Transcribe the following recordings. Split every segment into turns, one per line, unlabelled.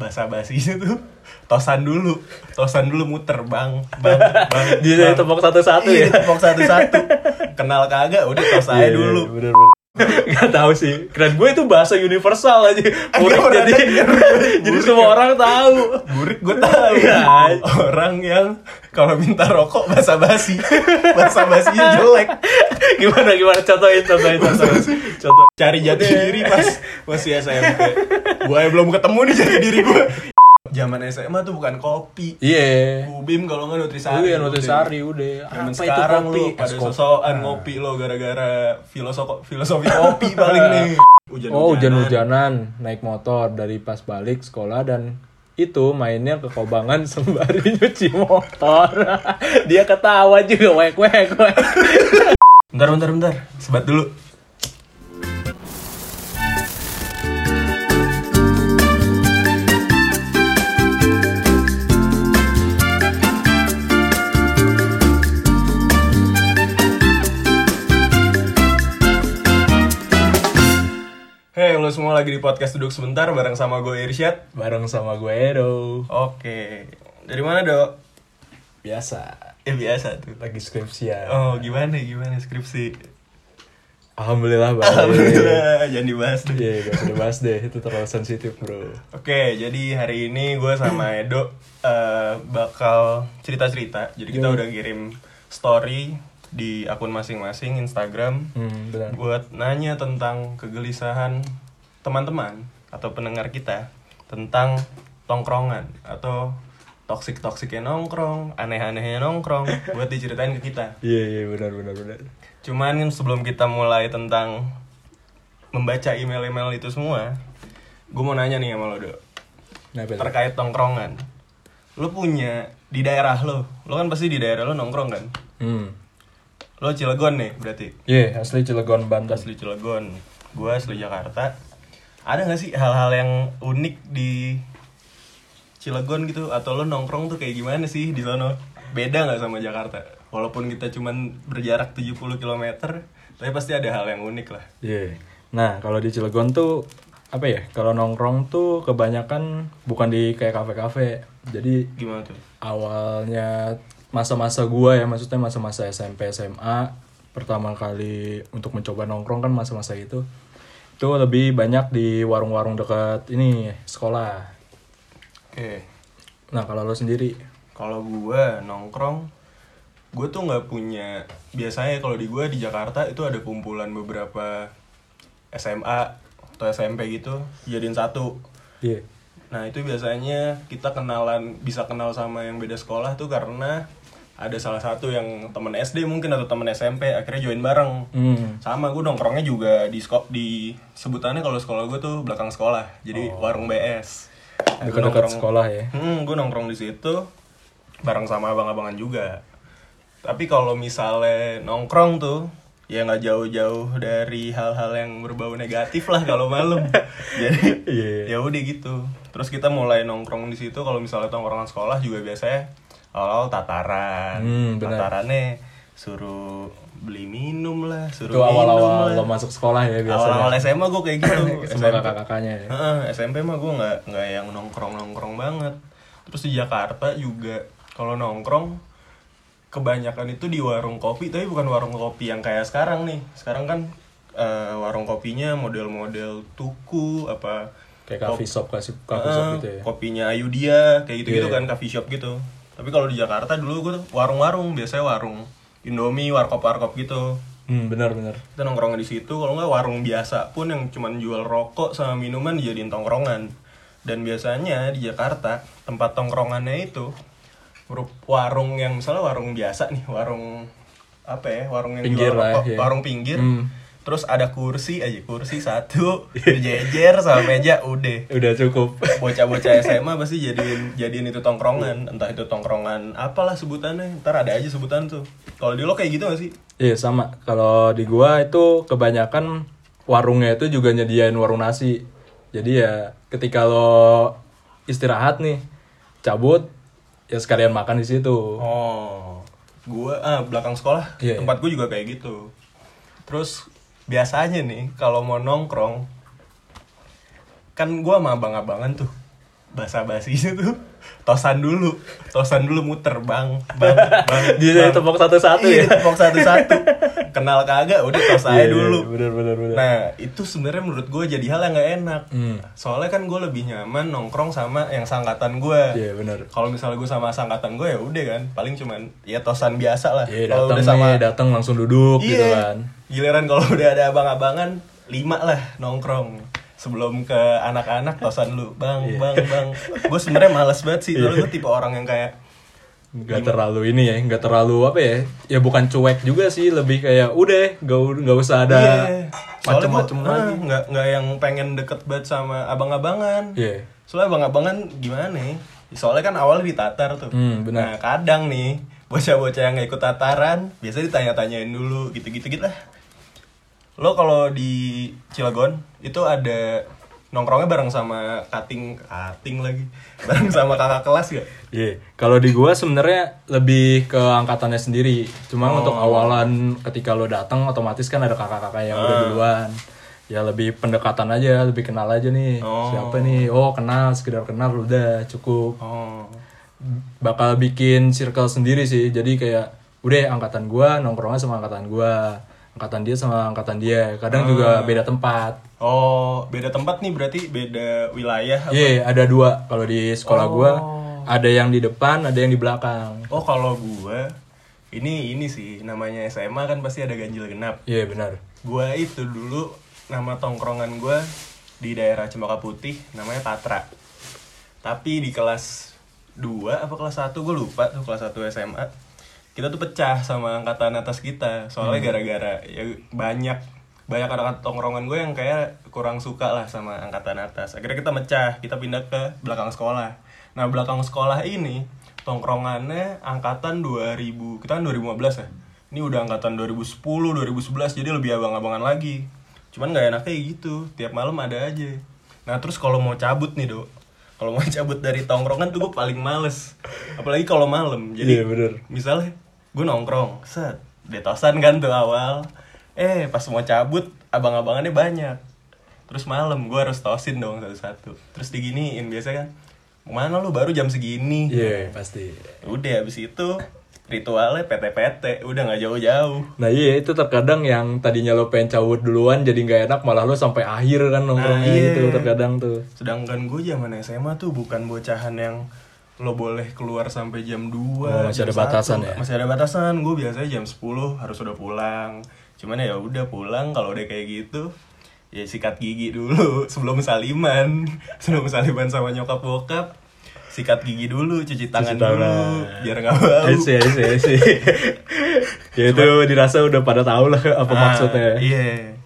bahasa basinya tuh tosan dulu tosan dulu muter bang bang bang
Dia
bang.
tepok satu-satu
iya,
ya?
tepok satu-satu kenal kagak udah tos aja
Iya,
dulu
bener, bener. Gak tahu sih. Keren gue itu bahasa universal aja.
Pernah
jadi
denger.
jadi
Burik
semua
ya.
orang tahu.
burik gue tahu
Iya.
orang yang kalau minta rokok bahasa basi bahasa basinya jelek
Gimana gimana contohin contohin contohin. Contoh.
cari jati diri pas masih SMP gue belum ketemu nih jati diri gue zaman SMA tuh bukan kopi
Iya.
Ubim kalau nggak Nutrisari
Iya. Nutrisari udah.
Zaman
Apa itu
sekarang
kopi?
lu pada
kopi.
sosokan ngopi lo gara-gara filosofi filosofi kopi paling nih. Hujan
Oh hujan-hujanan naik motor dari pas balik sekolah dan itu mainnya ke kobangan sembari nyuci motor. Dia ketawa juga wek wek wek.
Bentar bentar bentar. Sebat dulu. Hei, lo semua lagi di podcast Duduk Sebentar bareng sama gue Irsyad.
Bareng sama gue Edo.
Oke. Dari mana, Dok?
Biasa.
Eh, biasa tuh.
Lagi skripsian.
Oh, gimana gimana skripsi?
Alhamdulillah baik.
Alhamdulillah, jangan dibahas deh.
Iya, gak usah dibahas deh. Itu terlalu sensitif, bro.
Oke, jadi hari ini gue sama Edo eh, bakal cerita-cerita. Jadi kita
Yoi.
udah kirim story di akun masing-masing Instagram
Hmm, benar.
buat nanya tentang kegelisahan teman-teman atau pendengar kita tentang tongkrongan atau toksik-toksiknya nongkrong, aneh-anehnya nongkrong buat diceritain ke kita.
Iya, iya, benar, benar, benar.
Cuman sebelum kita mulai tentang membaca email-email itu semua, gue mau nanya nih sama lo, Dok.
Nah, betul.
terkait tongkrongan. Lo punya di daerah lo, lo kan pasti di daerah lo nongkrong kan?
Hmm.
Lo Cilegon nih berarti,
Iya, asli Cilegon, Banten.
asli Cilegon, gue asli Jakarta. Ada gak sih hal-hal yang unik di Cilegon gitu? Atau lo nongkrong tuh kayak gimana sih di sono? Beda gak sama Jakarta? Walaupun kita cuman berjarak 70 km, tapi pasti ada hal yang unik lah.
Iya. Nah, kalau di Cilegon tuh apa ya? Kalau nongkrong tuh kebanyakan bukan di kayak kafe-kafe. Jadi
Gimana tuh?
awalnya masa-masa gua ya, maksudnya masa-masa SMP SMA pertama kali untuk mencoba nongkrong kan masa-masa itu. Itu lebih banyak di warung-warung dekat ini sekolah.
Oke.
Nah, kalau lo sendiri
Kalau gue nongkrong, gue tuh nggak punya. Biasanya kalau di gue di Jakarta itu ada kumpulan beberapa SMA atau SMP gitu, jadiin satu.
Iya.
Nah itu biasanya kita kenalan, bisa kenal sama yang beda sekolah tuh karena ada salah satu yang temen SD mungkin atau temen SMP akhirnya join bareng.
Hmm.
Sama gue nongkrongnya juga di skop di sebutannya kalau sekolah gue tuh belakang sekolah, jadi warung BS.
Dekat-dekat sekolah ya.
Hmm, gue nongkrong di situ bareng sama abang-abangan juga. Tapi kalau misalnya nongkrong tuh ya nggak jauh-jauh dari hal-hal yang berbau negatif lah kalau malam. Jadi
Iya.
ya udah gitu. Terus kita mulai nongkrong di situ kalau misalnya tongkrongan sekolah juga biasanya awal-awal tataran.
Hmm.
Tatarannya suruh beli minum lah, suruh
Itu
minum
awal-awal
lah.
lo masuk sekolah ya biasanya.
Awal-awal SMA gue kayak gitu.
Sama kakak-kakaknya ya.
Heeh, SMP mah gue nggak nggak yang nongkrong nongkrong banget. Terus di Jakarta juga kalau nongkrong kebanyakan itu di warung kopi tapi bukan warung kopi yang kayak sekarang nih. Sekarang kan eh, warung kopinya model-model tuku apa
Kayak coffee shop, coffee, coffee shop gitu ya.
Kopinya Ayudia kayak gitu-gitu
Iya.
kan coffee shop gitu. Tapi kalau di Jakarta dulu gue warung-warung biasanya warung Indomie, warkop-warkop gitu
Hmm, benar-benar.
kita nongkrong di situ kalau nggak warung biasa pun yang cuman jual rokok sama minuman dijadiin tongkrongan dan biasanya di Jakarta tempat tongkrongannya itu warung yang misalnya warung biasa nih warung apa ya warung yang
Pinggir
jual
lah,
rokok
ya.
warung pinggir
Hmm.
Terus ada kursi aja kursi satu berjejer sama meja udah
Udah cukup.
bocah-bocah SMA pasti jadiin jadiin itu tongkrongan entah itu tongkrongan apalah sebutannya ntar ada aja sebutan tuh kalau di lo kayak gitu gak sih
Iya sama. Kalau di gua itu kebanyakan warungnya itu juga nyediain warung nasi. Jadi ya ketika lo istirahat nih, cabut ya sekalian makan di situ.
Oh, gua ah belakang sekolah
Iya,
tempat gua juga kayak gitu. Terus biasanya nih kalau mau nongkrong kan gua sama abang-abangan tuh basa basinya tuh tosan dulu tosan dulu muter bang bang bang
Dia
bang.
tepok satu-satu
Iya,
ya.
tepok satu-satu kenal kagak udah tos aja
Iya, iya,
dulu
bener, bener, bener.
nah itu sebenarnya menurut gue jadi hal yang nggak enak
Hmm.
soalnya kan gue lebih nyaman nongkrong sama yang sangkatan gue
Iya, bener.
kalau misalnya gue sama sangkatan gue ya udah kan paling cuman ya tosan biasa lah
Iya,
kalau
datang
udah sama
datang langsung duduk gitu
Iya.
kan.
Giliran kalau udah ada abang-abangan lima lah nongkrong sebelum ke anak-anak tosan lu bang
Iya.
bang bang gue sebenarnya males banget sih soalnya gue tipe orang yang kayak
Gak terlalu ini ya, gak terlalu apa ya? Ya bukan cuek juga sih, lebih kayak udah, gak, gak usah ada
Iya.
Macem-macem
gua, ah,
lagi.
nggak nggak yang pengen deket banget sama abang-abangan
Iya.
soalnya abang-abangan gimana nih soalnya kan awalnya ditatar tuh
Hmm, benar.
nah kadang nih bocah-bocah yang nggak ikut tataran biasa ditanya-tanyain dulu gitu-gitu gitu lah lo kalau di Cilegon itu ada nongkrongnya bareng sama cutting cutting lagi bareng sama kakak kelas gak?
Iya, kalau di gua sebenarnya lebih ke angkatannya sendiri. Cuma
Oh.
untuk awalan ketika lo datang otomatis kan ada kakak-kakak yang
Ah.
udah duluan. Ya lebih pendekatan aja, lebih kenal aja nih.
Oh.
Siapa nih? Oh, kenal, sekedar kenal udah cukup.
Oh
Bakal bikin circle sendiri sih. Jadi kayak udah angkatan gua nongkrongnya sama angkatan gua. Angkatan dia sama angkatan dia. Kadang
Ah.
juga beda tempat.
oh beda tempat nih berarti beda wilayah?
Iya, ada dua kalau di sekolah gua.
Oh.
Ada yang di depan, ada yang di belakang.
Oh kalau gue ini ini sih namanya SMA kan pasti ada ganjil genap.
Iya, benar.
Gue itu dulu nama tongkrongan gue di daerah Cempaka Putih namanya Patra. Tapi di kelas 2 apa kelas 1 gue lupa tuh kelas 1 SMA. Kita tuh pecah sama angkatan atas kita. Soalnya gara-gara ya banyak banyak anak tongkrongan gue yang kayak kurang suka lah sama angkatan atas. Akhirnya kita mecah, kita pindah ke belakang sekolah. Nah, belakang sekolah ini tongkrongannya angkatan 2000, kita kan 2015 ya. Ini udah angkatan 2010, 2011 jadi lebih abang-abangan lagi. Cuman nggak enaknya gitu, tiap malam ada aja. Nah, terus kalau mau cabut nih, Dok. Kalau mau cabut dari tongkrongan tuh gue paling males. Apalagi kalau malam. Jadi
Iya, bener.
misalnya gue nongkrong, set, detosan kan tuh awal. Eh, pas mau cabut, abang-abangannya banyak. Terus malam gue harus tosin dong satu-satu. Terus diginiin biasa kan. Mana lu baru jam segini?
Iya, pasti.
Udah habis itu ritualnya PT-PT, udah nggak jauh-jauh.
Nah iya itu terkadang yang tadinya lo pengen cabut duluan jadi nggak enak malah lo sampai akhir kan nongkrongnya
Nah, iya.
gitu terkadang tuh.
Sedangkan gue zaman SMA tuh bukan bocahan yang lo boleh keluar sampai jam 2
Oh, masih ada batasan ya?
Masih ada batasan, gue biasanya jam 10 harus udah pulang Cuman ya udah pulang kalau udah kayak gitu Ya sikat gigi dulu sebelum saliman Sebelum saliman sama nyokap bokap Sikat gigi dulu, cuci tangan,
tangan.
dulu Biar gak bau
see, I see. ya itu dirasa udah pada tahu lah apa
Ah,
maksudnya.
Iya.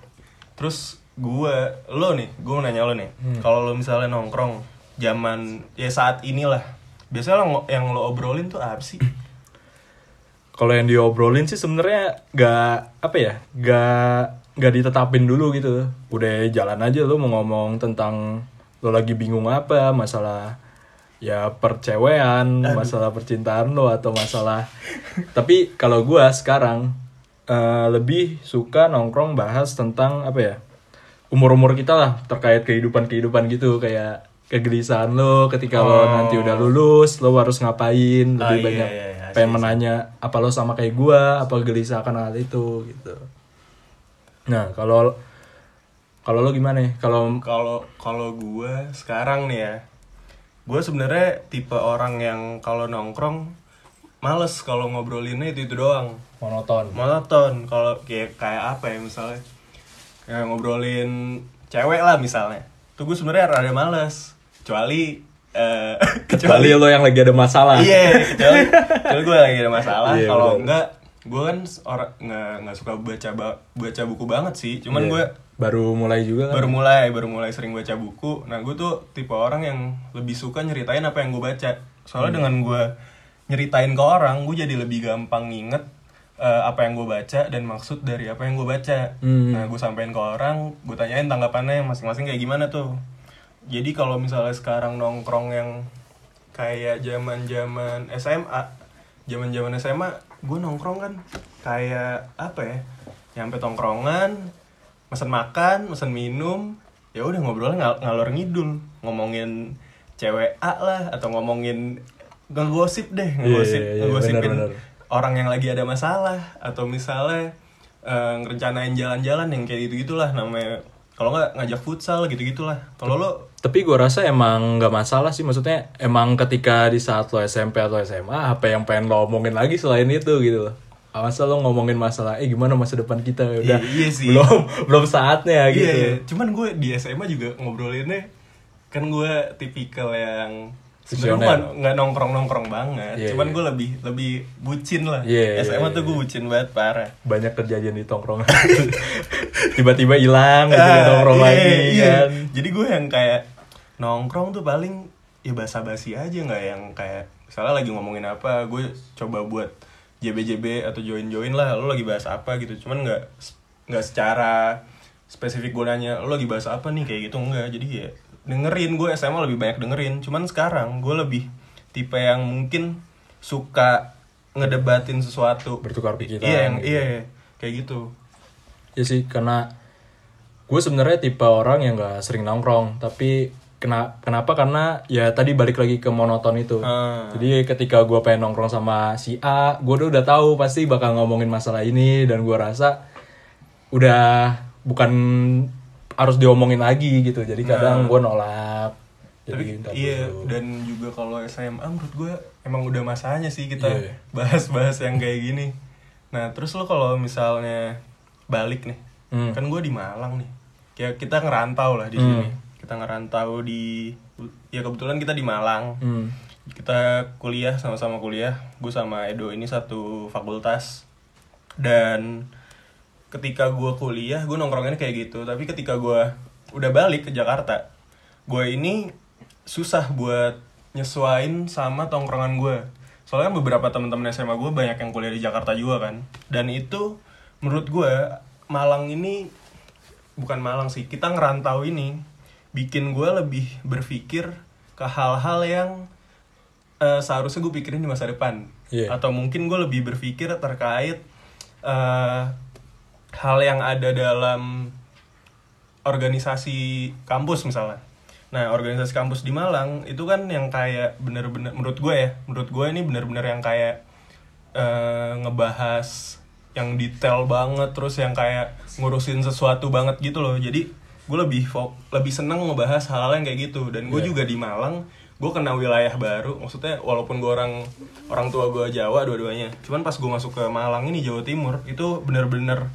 Terus gue, lo nih, gue mau nanya lo nih,
Hmm.
kalau lo misalnya nongkrong zaman ya saat inilah, biasanya lo yang lo obrolin tuh apa sih?
Kalau yang diobrolin sih sebenarnya nggak apa ya, nggak nggak ditetapin dulu gitu. Udah jalan aja lo mau ngomong tentang lo lagi bingung apa, masalah ya percewean, masalah percintaan lo atau masalah. Tapi kalau gua sekarang eh, lebih suka nongkrong bahas tentang apa ya? Umur-umur kita lah terkait kehidupan-kehidupan gitu kayak kegelisahan lo ketika lo
Oh.
nanti udah lulus, lo harus ngapain, lebih
iya,
banyak
iya, iya,
pengen
sih,
menanya apa lo sama kayak gua apa gelisah akan hal itu gitu. Nah kalau kalau lo gimana ya kalau
Kalau kalau gue sekarang nih ya, gue sebenarnya tipe orang yang kalau nongkrong males kalau ngobrolinnya itu itu doang.
monoton.
Monoton. Kalau kayak kayak apa ya misalnya? Kayak ngobrolin cewek lah misalnya. Tuh gue sebenarnya rada males kecuali eh,
kecuali lo yang lagi ada masalah.
Iya kecuali kecuali gue lagi ada masalah.
Iya,
kalau enggak gue kan orang nggak nggak suka baca ba- baca buku banget sih. Cuman
Iya.
gue
baru mulai juga kan?
Baru mulai baru mulai sering baca buku. Nah gue tuh tipe orang yang lebih suka nyeritain apa yang gue baca. Soalnya dengan gue nyeritain ke orang gue jadi lebih gampang nginget eh, apa yang gue baca dan maksud dari apa yang gue baca.
Hmm.
nah gue sampein ke orang gue tanyain tanggapannya masing-masing kayak gimana tuh jadi kalau misalnya sekarang nongkrong yang kayak zaman zaman SMA zaman zaman SMA gue nongkrong kan. Kayak apa ya? Nyampe tongkrongan mesen makan mesen minum ya udah ngobrolnya ngal- ngalor ngidul. Ngomongin cewek A lah atau ngomongin ngegosip deh
Iya,
ngegosip
iya, iya,
ngegosipin
benar, benar.
orang yang lagi ada masalah. Atau misalnya eh, ngerencanain jalan-jalan yang kayak gitu gitulah namanya kalau nggak ngajak futsal gitu gitulah kalau lo
Tapi gue rasa emang nggak masalah sih maksudnya emang ketika di saat lo SMP atau SMA apa yang pengen lo omongin lagi selain itu gitu loh. Ah, Masa lo ngomongin masalah eh gimana masa depan kita udah
Iya, iya sih.
belum belum saatnya gitu.
Iya, iya. Cuman gue di SMA juga ngobrolinnya kan gue tipikal yang sebenarnya nggak nongkrong nongkrong banget.
Iya,
Cuman
iya.
gue lebih lebih bucin lah.
Iya, iya,
SMA
iya,
tuh gue
iya.
bucin banget parah.
Banyak kejadian di tongkrongan. Tiba-tiba hilang gitu di
Ah,
nongkrong
iya,
lagi
iya.
kan.
Jadi gue yang kayak nongkrong tuh paling ya basa-basi aja nggak yang kayak misalnya lagi ngomongin apa, gue coba buat JB-JB atau join-join lah, lo lagi bahas apa gitu. Cuman nggak nggak secara spesifik gue nanya lo lagi bahas apa nih kayak gitu enggak. Jadi ya dengerin gue SMA lebih banyak dengerin. Cuman sekarang gue lebih tipe yang mungkin suka ngedebatin sesuatu.
Bertukar pikiran.
Iya, yang,
gitu.
iya, kayak gitu.
Ya sih karena gue sebenarnya tipe orang yang gak sering nongkrong tapi kena kenapa karena ya tadi balik lagi ke monoton itu
Ah.
jadi ketika gue pengen nongkrong sama si A gue udah, udah tahu pasti bakal ngomongin masalah ini dan gue rasa udah bukan harus diomongin lagi gitu jadi kadang gue nolak
Tapi
jadi ntar
iya
dulu.
dan juga kalau SMA menurut gue emang udah masanya sih kita
Iya.
bahas-bahas yang kayak gini. Nah terus lo kalau misalnya balik nih,
Hmm.
kan gue di Malang nih, kayak kita ngerantau lah di
Hmm.
sini. Kita ngerantau di, ya kebetulan kita di Malang.
Hmm.
Kita kuliah sama-sama kuliah. Gue sama Edo ini satu fakultas dan ketika gue kuliah gue nongkrongnya kayak gitu. Tapi ketika gue udah balik ke Jakarta gue ini susah buat nyesuain sama tongkrongan gue soalnya kan beberapa teman-teman SMA gue banyak yang kuliah di Jakarta juga kan. Dan itu menurut gue Malang ini bukan Malang sih kita ngerantau ini bikin gue lebih berpikir ke hal-hal yang eh, seharusnya gue pikirin di masa depan.
Iya.
atau mungkin gue lebih berpikir terkait eh, hal yang ada dalam organisasi kampus misalnya. Nah, organisasi kampus di Malang itu kan yang kayak bener-bener menurut gue ya, menurut gue ini bener-bener yang kayak eh, ngebahas yang detail banget terus yang kayak ngurusin sesuatu banget gitu loh. Jadi gue lebih lebih seneng ngebahas hal-hal yang kayak gitu dan gue
Iya.
juga di Malang gue kena wilayah baru maksudnya walaupun gue orang orang tua gue Jawa dua-duanya cuman pas gue masuk ke Malang ini Jawa Timur itu bener-bener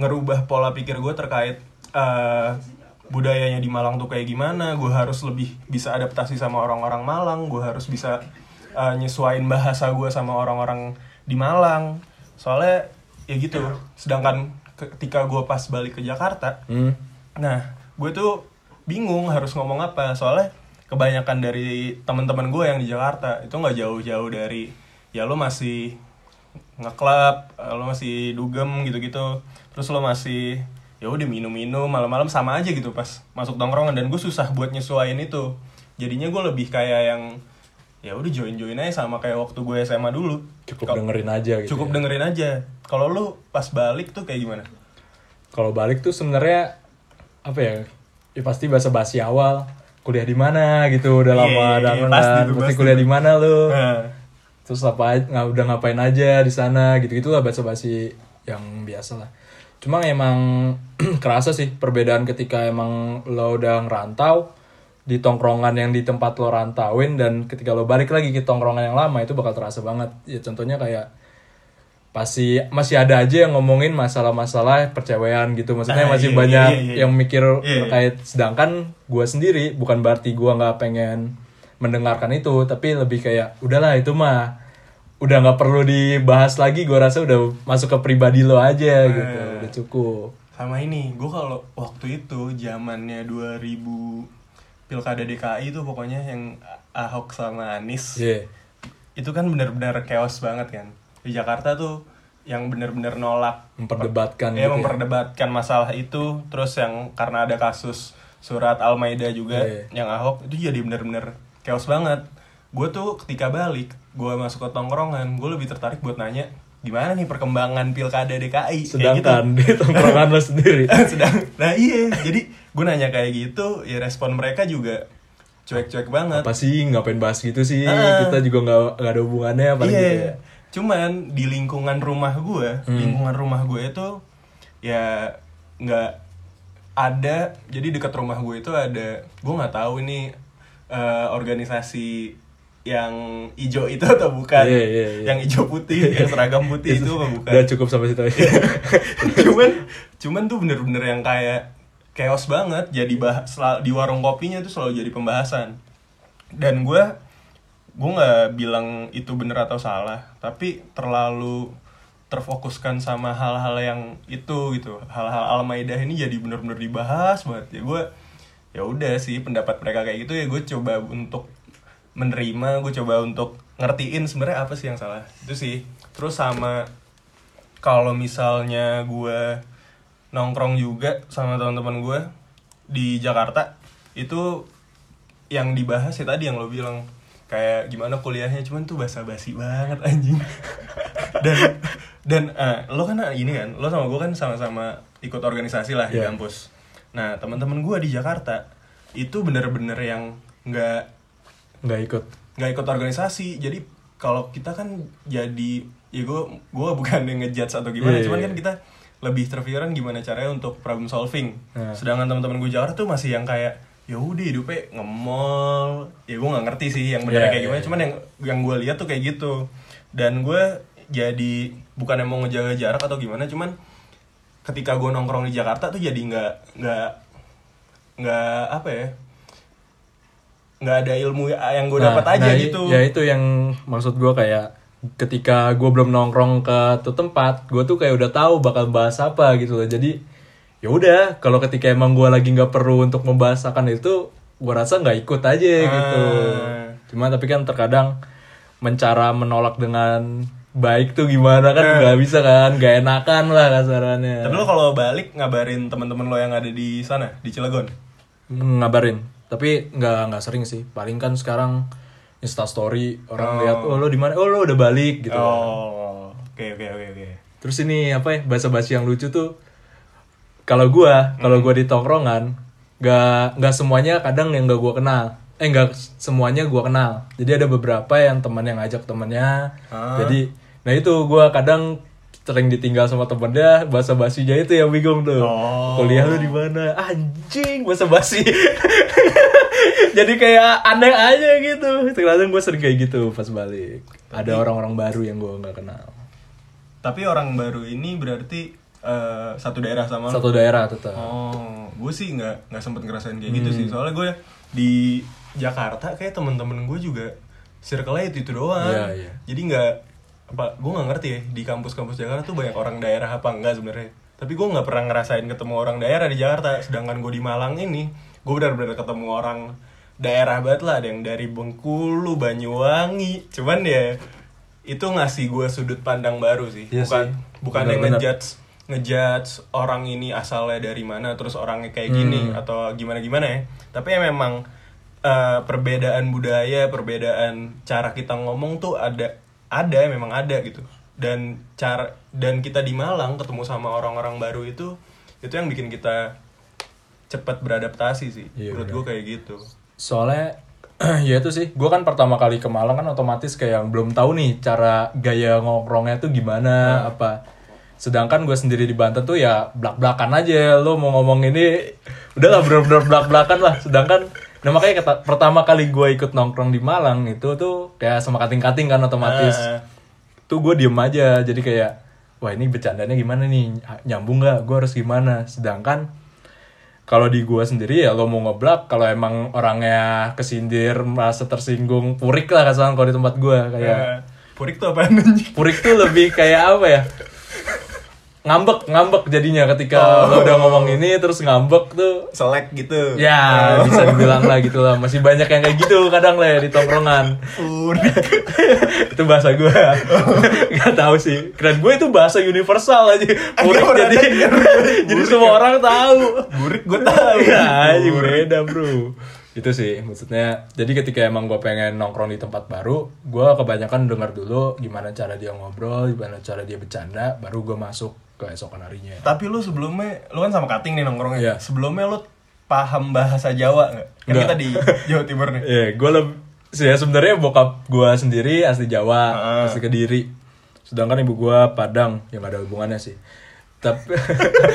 ngerubah pola pikir gue terkait eh, budayanya di Malang tuh kayak gimana. Gue harus lebih bisa adaptasi sama orang-orang Malang. Gue harus bisa eh, nyesuain bahasa gue sama orang-orang di Malang. Soalnya ya gitu. Sedangkan ketika gue pas balik ke Jakarta
Hmm.
Nah, gue tuh bingung harus ngomong apa. Soalnya kebanyakan dari teman-teman gue yang di Jakarta itu nggak jauh-jauh dari ya lo masih ngeklub, eh, lo masih dugem gitu-gitu, terus lo masih ya udah minum-minum malam-malam sama aja gitu pas masuk tongkrongan dan gue susah buat nyesuaiin itu. Jadinya gue lebih kayak yang ya udah join-join aja sama kayak waktu gue SMA dulu.
cukup
Kal-
dengerin aja gitu
Cukup
ya.
dengerin aja. Kalau lu pas balik tuh kayak gimana?
kalau balik tuh sebenarnya apa ya ya pasti bahasa basi awal kuliah di mana gitu udah
Iya,
lama udah
iya,
kan
pasti tuh,
pasti
pasti
kuliah di mana lu
Nah,
terus apa nggak udah ngapain aja di sana gitu gitulah bahasa basi yang biasa lah cuma emang kerasa sih perbedaan ketika emang lo udah ngerantau di tongkrongan yang di tempat lo rantauin dan ketika lo balik lagi ke tongkrongan yang lama itu bakal terasa banget ya contohnya kayak pasti masih ada aja yang ngomongin masalah-masalah percewaian gitu maksudnya
Ah,
masih
iya,
banyak
iya, iya, iya.
yang mikir
Iya, iya.
terkait sedangkan gue sendiri bukan berarti gue nggak pengen mendengarkan itu tapi lebih kayak udahlah itu mah udah nggak perlu dibahas lagi gue rasa udah masuk ke pribadi lo aja gitu
Eh.
udah cukup
sama ini gue kalau waktu itu zamannya 2000 pilkada DKI itu pokoknya yang Ahok sama Anies
Iya.
itu kan benar-benar chaos banget kan di Jakarta tuh yang benar-benar nolak
memperdebatkan
ya
gitu ya.
memperdebatkan masalah itu terus yang karena ada kasus surat Al-Maida juga
Iya.
yang Ahok itu jadi benar-benar chaos banget gue tuh ketika balik gue masuk ke tongkrongan gue lebih tertarik buat nanya gimana nih perkembangan pilkada DKI Kayak gitu.
sedangkan di tongkrongan lo sendiri?
Sedang nah iya. Jadi gue nanya kayak gitu ya respon mereka juga cuek-cuek banget.
Apa sih ngapain bahas gitu sih?
Ah.
kita juga nggak nggak ada hubungannya paling
iya.
gitu ya?
Cuman di lingkungan rumah gue
Hmm.
lingkungan rumah gue itu ya nggak ada. Jadi dekat rumah gue itu ada gue nggak tahu ini eh, organisasi yang hijau itu atau bukan?
Iya, iya, iya.
yang hijau putih yang seragam putih itu apa bukan?
Udah cukup sampai situ aja.
Cuman cuman tuh bener-bener yang kayak chaos banget. Jadi bah di warung kopinya tuh selalu jadi pembahasan. Dan gue gue nggak bilang itu bener atau salah tapi terlalu terfokuskan sama hal-hal yang itu gitu. Hal-hal al-maidah ini jadi bener-bener dibahas banget. Ya gue ya udah sih pendapat mereka kayak gitu ya gue coba untuk menerima gue coba untuk ngertiin sebenarnya apa sih yang salah. Itu sih. Terus sama kalau misalnya gue nongkrong juga sama teman-teman gue di Jakarta itu yang dibahas ya tadi yang lo bilang kayak gimana kuliahnya cuman tuh basa-basi banget anjing. Dan dan eh, lo kan ini kan lo sama gue kan sama-sama ikut organisasi lah di
Iya.
kampus. Nah teman-teman gue di Jakarta itu bener-bener yang nggak
nggak ikut.
Nggak ikut organisasi. Jadi kalau kita kan jadi ya gue gue bukan yang ngejudge atau gimana.
Iya,
cuman
iya,
kan
iya.
kita lebih terpikiran gimana caranya untuk problem solving.
Nah.
sedangkan teman-teman gue Jakarta tuh masih yang kayak ya udah hidupnya nge-mall. Ya gue nggak ngerti sih yang benar
Iya,
kayak
iya,
gimana.
iya.
cuman yang yang gue lihat tuh kayak gitu. Dan gue jadi bukan yang mau ngejaga jarak atau gimana. Cuman ketika gue nongkrong di Jakarta tuh jadi nggak nggak nggak apa ya nggak ada ilmu yang gue dapat
Nah,
aja
nah,
gitu.
ya itu yang maksud gue kayak ketika gue belum nongkrong ke tuh tempat gue tuh kayak udah tahu bakal bahas apa gitu loh. Jadi ya udah kalau ketika emang gue lagi nggak perlu untuk membahas akan itu gue rasa nggak ikut aja gitu.
Ah.
cuma tapi kan terkadang mencara menolak dengan baik tuh gimana kan? Nggak bisa kan? Nggak enakan lah kasarannya.
Tapi lo kalau balik ngabarin teman-teman lo yang ada di sana di Cilegon.
ngabarin tapi nggak nggak sering sih. Paling kan sekarang insta story orang lihat oh lo di mana? Oh lo udah balik gitu
Oh, oke oke oke oke.
terus ini apa ya bahasa basi yang lucu tuh kalau gua kalau gua di tongkrongan nggak nggak semuanya kadang yang nggak gua kenal. Eh nggak semuanya gua kenal. Jadi ada beberapa yang teman yang ngajak temennya.
Ah.
jadi nah itu gua kadang sering ditinggal sama temennya bahasa basinya itu yang bingung tuh.
Oh.
kuliah lu di mana? Anjing bahasa basi. Jadi kayak aneh aja gitu. Terkadang gue sering kayak gitu pas balik. Ada orang-orang baru yang gue nggak kenal.
Tapi orang baru ini berarti eh, satu daerah sama
satu daerah tetap.
Oh, gue sih nggak nggak sempet ngerasain kayak gitu sih. Soalnya gue di Jakarta kayak temen-temen gue juga circle-nya itu itu doang.
Iya, iya.
Jadi nggak apa gue nggak ngerti ya di kampus-kampus Jakarta tuh banyak orang daerah apa enggak sebenarnya. Tapi gue nggak pernah ngerasain ketemu orang daerah di Jakarta. Sedangkan gue di Malang ini, gue benar-benar ketemu orang daerah banget lah. Ada yang dari Bengkulu, Banyuwangi. Cuman ya itu ngasih gue sudut pandang baru sih.
Iya
bukan
sih.
bukan yang ngejudge ngejudge orang ini asalnya dari mana terus orangnya kayak gini
Hmm.
atau gimana gimana ya tapi ya memang eh, perbedaan budaya perbedaan cara kita ngomong tuh ada ada memang ada gitu. Dan cara dan kita di Malang ketemu sama orang-orang baru itu itu yang bikin kita cepat beradaptasi sih.
Iya,
menurut
benar.
gue kayak gitu.
Soalnya ya itu sih gue kan pertama kali ke Malang kan otomatis kayak yang belum tahu nih cara gaya nongkrongnya tuh gimana apa. Sedangkan gue sendiri di Banten tuh ya belak belakan aja. Lo mau ngomong ini udahlah bener-bener belak belakan lah. Sedangkan nah makanya kata, pertama kali gue ikut nongkrong di Malang itu tuh kayak sama kating kating kan otomatis.
Ah,
tuh gue diem aja jadi kayak wah ini bercandanya gimana nih? Nyambung nggak? Gue harus gimana? Sedangkan kalau di gua sendiri ya lo mau ngeblak kalau emang orangnya kesindir merasa tersinggung purik lah kasaran kalau di tempat gua kayak
eh, purik tuh apa
purik tuh lebih kayak apa ya ngambek ngambek jadinya ketika lo udah ngomong ini terus ngambek tuh.
Selek gitu.
Ya bisa dibilang lah gitu lah. Masih banyak yang kayak gitu kadang lah ya di tongkrongan.
Purik
itu bahasa gue nggak tahu sih. Keren gue itu bahasa universal aja. Murid
pernah
jadi jadi semua orang tahu.
Burik gue tahu.
Ya aja beda bro. Itu sih maksudnya. Jadi ketika emang gue pengen nongkrong di tempat baru gue kebanyakan dengar dulu gimana cara dia ngobrol gimana cara dia bercanda baru gue masuk ke esokan harinya
Tapi lu sebelumnya, lu kan sama Kating nih nongkrongnya.
Iya.
Sebelumnya lu paham bahasa Jawa nggak? Kan
Nggak.
kita di Jawa Timur nih.
Iya, gue lebih ya sebenarnya bokap gue sendiri asli Jawa,
Heeh.
asli Kediri. Sedangkan ibu gue Padang, yang gak ada hubungannya sih. Tapi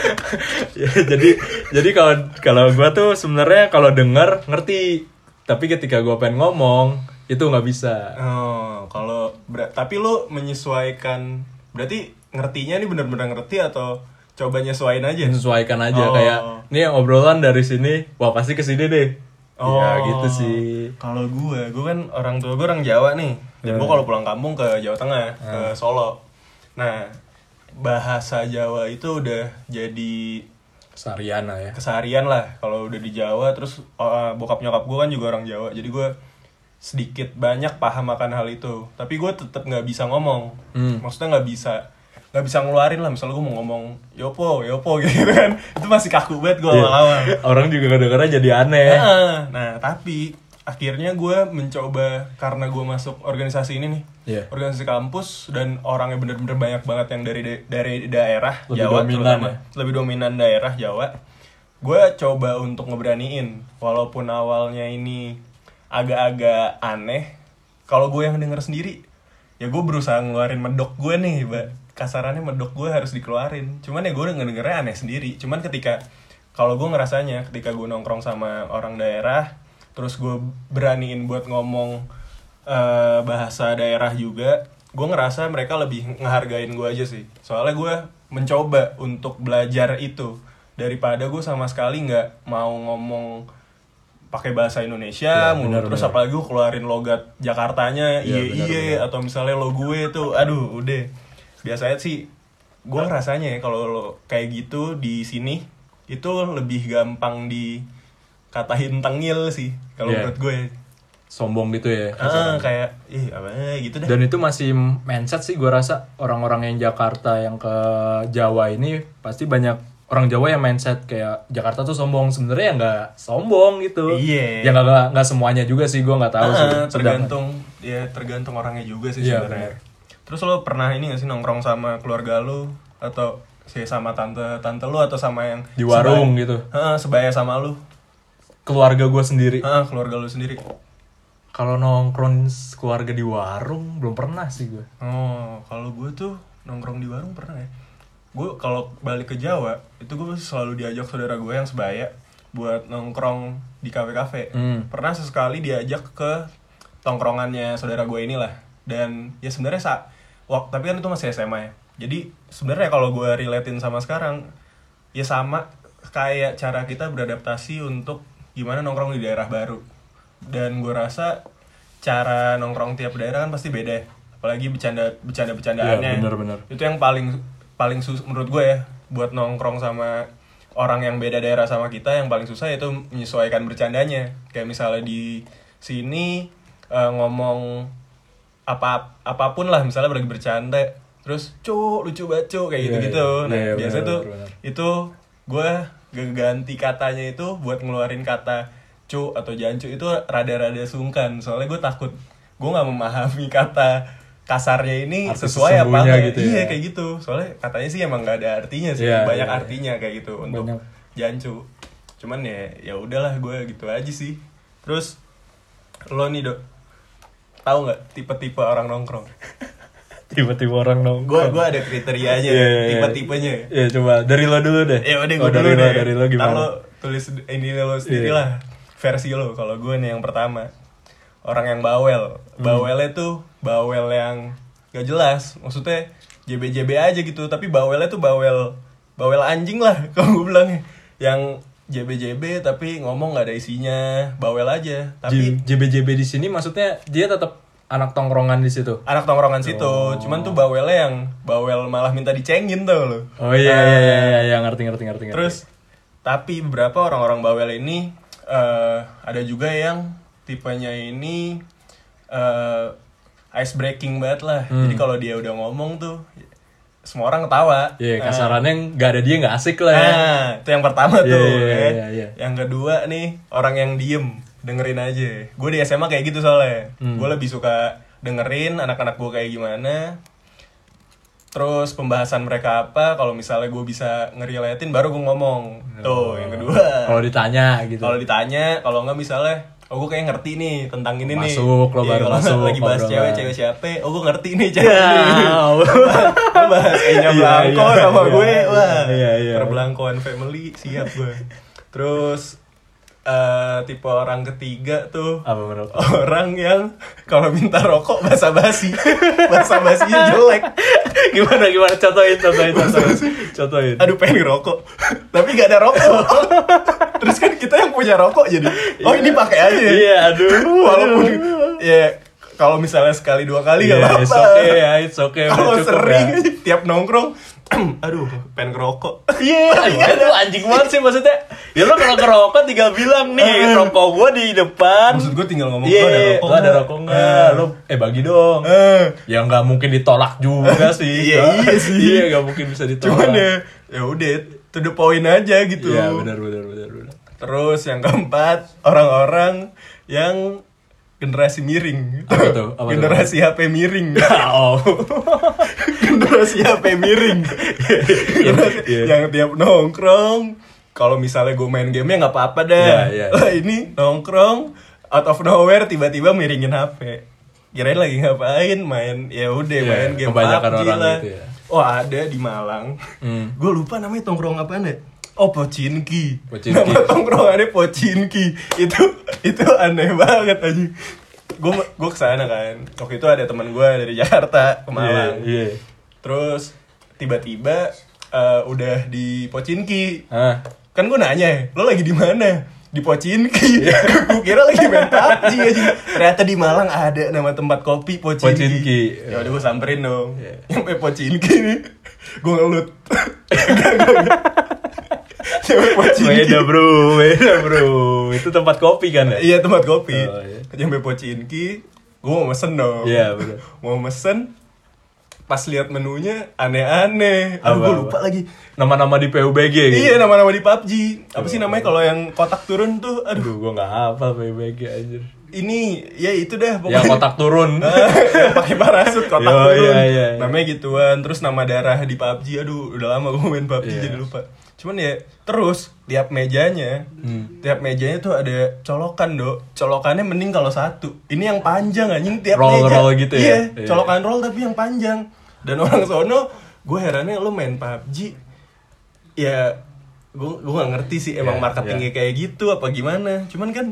ya, jadi jadi kalau kalau gue tuh sebenarnya kalau denger ngerti, tapi ketika gue pengen ngomong itu nggak bisa.
Oh, kalau tapi lu menyesuaikan berarti ngertinya nih bener-bener ngerti atau coba nyesuaiin aja?
Menyesuaikan aja
Oh.
kayak nih obrolan dari sini, wah pasti ke sini deh.
Oh,
Ya gitu sih.
Kalau gue, gue kan orang tua gue orang Jawa nih. Dan gue kalau pulang kampung ke Jawa Tengah, ke Solo. Nah, bahasa Jawa itu udah jadi
Kesarian lah ya.
keseharian lah. Kalau udah di Jawa, terus uh, bokap nyokap gue kan juga orang Jawa. Jadi gue sedikit banyak paham akan hal itu. Tapi gue tetap nggak bisa ngomong.
Hmm.
Maksudnya nggak bisa nggak bisa ngeluarin lah. Misalnya gue mau ngomong yopo, yopo gitu kan. Itu masih kaku banget gue
Iya.
awal-awal.
Orang juga kedengerannya jadi aneh.
Heeh. Nah, tapi akhirnya gue mencoba karena gue masuk organisasi ini nih.
Iya.
Organisasi kampus dan orangnya bener-bener banyak banget yang dari da- dari daerah
Lebih
Jawa
dominan
terutama.
ya?
Lebih dominan daerah Jawa. Gue coba untuk ngeberaniin walaupun awalnya ini agak-agak aneh. Kalau gue yang denger sendiri, ya gue berusaha ngeluarin medok gue nih, Mbak. Kasarannya medok gue harus dikeluarin. Cuman ya gue ngedengernya aneh sendiri. Cuman ketika kalau gue ngerasanya ketika gue nongkrong sama orang daerah, terus gue beraniin buat ngomong eh, bahasa daerah juga, gue ngerasa mereka lebih ngehargain gue aja sih. Soalnya gue mencoba untuk belajar itu daripada gue sama sekali nggak mau ngomong pakai bahasa Indonesia
Ya,
mulu.
benar,
terus
benar.
apalagi gue keluarin logat Jakartanya
Ya,
iye
benar,
iye atau misalnya lo gue tuh aduh udah biasanya sih gue rasanya ya kalau lo kayak gitu di sini itu lebih gampang dikatain tengil sih kalau
Iya.
menurut gue
Sombong gitu ya.
ah kayak ih apa gitu deh
Dan itu masih mindset sih gue rasa orang-orang yang Jakarta yang ke Jawa ini pasti banyak orang Jawa yang mindset kayak Jakarta tuh sombong sebenarnya ya nggak sombong gitu.
Iya.
Ya nggak semuanya juga sih gue nggak tahu sih.
Ah,
Sedangkan-
tergantung ya tergantung orangnya juga sih
Iya,
sebenarnya terus lo pernah ini gak sih nongkrong sama keluarga lo atau sih sama tante tante lo atau sama yang
Di warung
sebaya-
gitu.
Heeh, sebaya sama lo
Keluarga gue sendiri.
Heeh, keluarga lo sendiri
Kalau nongkrong keluarga di warung belum pernah sih gue.
Oh, kalau gue tuh nongkrong di warung pernah ya. Gue kalau balik ke Jawa, itu gue selalu diajak saudara gue yang sebaya buat nongkrong di kafe-kafe.
Hmm.
Pernah sesekali diajak ke tongkrongannya saudara gue inilah. Dan ya sebenarnya wak- tapi kan itu masih SMA ya. Jadi sebenarnya kalau gue relatein sama sekarang, ya sama kayak cara kita beradaptasi untuk gimana nongkrong di daerah baru. Dan gue rasa cara nongkrong tiap daerah kan pasti beda ya. Apalagi bercanda bercanda bercandaannya.
Iya, bener-bener.
Itu yang paling paling sus menurut gue ya buat nongkrong sama orang yang beda daerah sama kita yang paling susah itu menyesuaikan bercandanya. Kayak misalnya di sini eh, ngomong apa apa pun lah misalnya lagi bercanda terus cu lucu banget cu kayak gitu gitu
iya.
nah
Iya, iya,
biasanya tuh
benar.
itu gue ganti katanya itu buat ngeluarin kata cu atau jancu itu rada-rada sungkan soalnya gue takut gue nggak memahami kata kasarnya ini
Arti
sesuai apa enggak
gitu
iya
ya.
kayak gitu soalnya katanya sih emang nggak ada artinya sih
Iya,
banyak
iya, iya.
artinya kayak gitu untuk
Banyak.
jancu cuman ya ya udahlah gue gitu aja sih terus lo nih dok tahu nggak tipe-tipe orang nongkrong
Tiba-tiba orang nongkrong.
gue gue ada kriterianya
Iya, iya, iya.
tipe-tipenya
Iya coba dari lo dulu deh.
ya udah
Oh,
gue dulu
dari
deh
lo, dari lo
Ntar
gimana?
lo tulis ini lo sendiri
Iya.
lah versi lo kalau gue nih yang pertama orang yang bawel
Hmm.
bawelnya tuh bawel yang gak jelas maksudnya JB-JB aja gitu tapi bawelnya tuh bawel bawel anjing lah kalau gue bilangnya yang JB-JB tapi ngomong nggak ada isinya bawel aja tapi
JBJB di sini maksudnya dia tetap anak tongkrongan di situ.
anak tongkrongan situ
Oh.
cuman tuh bawelnya yang bawel malah minta dicengin tuh lo
Oh iya iya iya iya, iya ngerti ngerti ngerti. ngerti.
Terus tapi beberapa orang-orang bawel ini eh, ada juga yang tipenya ini eh, ice breaking banget lah.
Hmm.
Jadi kalau dia udah ngomong tuh semua orang ketawa.
Iya
Nah,
kasarannya nggak ada dia nggak asik lah. ya.
Nah, itu yang pertama
Iya,
tuh.
iya,
ya.
iya, iya.
Yang kedua nih orang yang diem dengerin aja. Gue di SMA kayak gitu soalnya.
Hmm.
Gue lebih suka dengerin anak-anak gue kayak gimana. terus pembahasan mereka apa kalau misalnya gue bisa ngerelatin baru gue ngomong tuh yang kedua
Kalau ditanya gitu.
kalau ditanya kalau nggak misalnya oh gue kayak ngerti nih tentang ini nih.
Masuk, lo
Iya,
baru
kalau
masuk,
lagi bahas cewek cewek siapa? Oh gue ngerti nih cewek ini. Lo bahas Enya
Iya,
Blanco
iya,
sama
iya.
gue wah.
Iya, iya.
perbelangkoan family siap gue terus eh, tipe orang ketiga tuh
Apa menurut?
orang yang kalau minta rokok basa-basi basa-basinya jelek
gimana gimana contohin contohin contohin. contohin.
aduh pengen rokok tapi gak ada rokok terus kan kita yang punya rokok jadi oh ini pakai aja
Iya, aduh.
walaupun ya kalau misalnya sekali dua kali
Iya,
gak
it's
apa-apa
okay ya, it's okay.
kalau sering
ya.
tiap nongkrong aduh pengen ngerokok
Iya, itu anjing banget sih maksudnya. Ya lo kalau ngerokok tinggal bilang nih, rokok gua di depan.
maksud gue tinggal ngomong
Iya,
"Lo ada rokok
lo ada
nggak?"
rokok nggak? Lo eh bagi dong.
Eh,
Ya nggak mungkin ditolak juga sih.
Iya, iya sih.
Iya nggak mungkin bisa ditolak.
cuman ya ya udah to the point aja gitu
Iya benar benar benar benar.
terus yang keempat orang-orang yang generasi miring
Apa tuh? Apa tuh?
generasi HP miring
Oh.
Generasi HP miring
Iya.
yang tiap nongkrong kalau misalnya gue main game nggak apa-apa dah
Iya, iya.
Lah, ini nongkrong out of nowhere tiba-tiba miringin HP kirain lagi ngapain main ya udah
Iya,
main game
kebanyakan
PUBG
orang
lah
gitu ya.
oh ada di Malang
Hmm.
gue lupa namanya tongkrong apaan ya Oh Pocinki.
Pocinki.
Nama tongkrongannya Pocinki. Itu itu aneh banget aja. Gue gue ke sana kan. Waktu itu ada teman gue dari Jakarta ke Malang.
Iya. iya.
Terus tiba-tiba eh, udah di Pocinki.
Ah.
Kan gue nanya, lo lagi di mana? Di Pocinki.
Iya.
gue kira lagi main PUBG aja. Ternyata di Malang ada nama tempat kopi Pocinki.
Pocinki.
Ya udah gue samperin dong.
Iya.
Nyampe Pocinki nih. Gue ngelut. Nyampe Pocinki.
Beda bro, beda bro. Itu tempat kopi kan ya?
Iya tempat kopi.
Oh, iya.
Nyampe Pocinki. Gue mau mesen dong.
Iya, bener.
Mau mesen. Pas lihat menunya aneh-aneh. Gue
apa?
lupa lagi.
Nama-nama di PUBG gitu.
Iya nama-nama di PUBG. Apa sih namanya kalau yang kotak turun tuh? Aduh.
Aduh, gua nggak hafal PUBG anjir.
Ini ya itu dah
Yang kotak turun.
yang pakai parasut kotak
Yo,
turun.
iya, iya, iya.
Namanya gituan. Terus nama darah di PUBG. Aduh, udah lama gue main PUBG
Iya.
jadi lupa. Cuman ya terus tiap mejanya,
Hmm.
tiap mejanya tuh ada colokan, Dok. Colokannya mending kalau satu. Ini yang panjang anjing tiap
Roll-
meja.
roll gitu ya?
Iya,
Iya.
colokan roll tapi yang panjang. Dan orang sono, gue herannya lo main PUBG ya gue gue gak ngerti sih emang
Iya,
marketingnya kayak gitu apa gimana cuman kan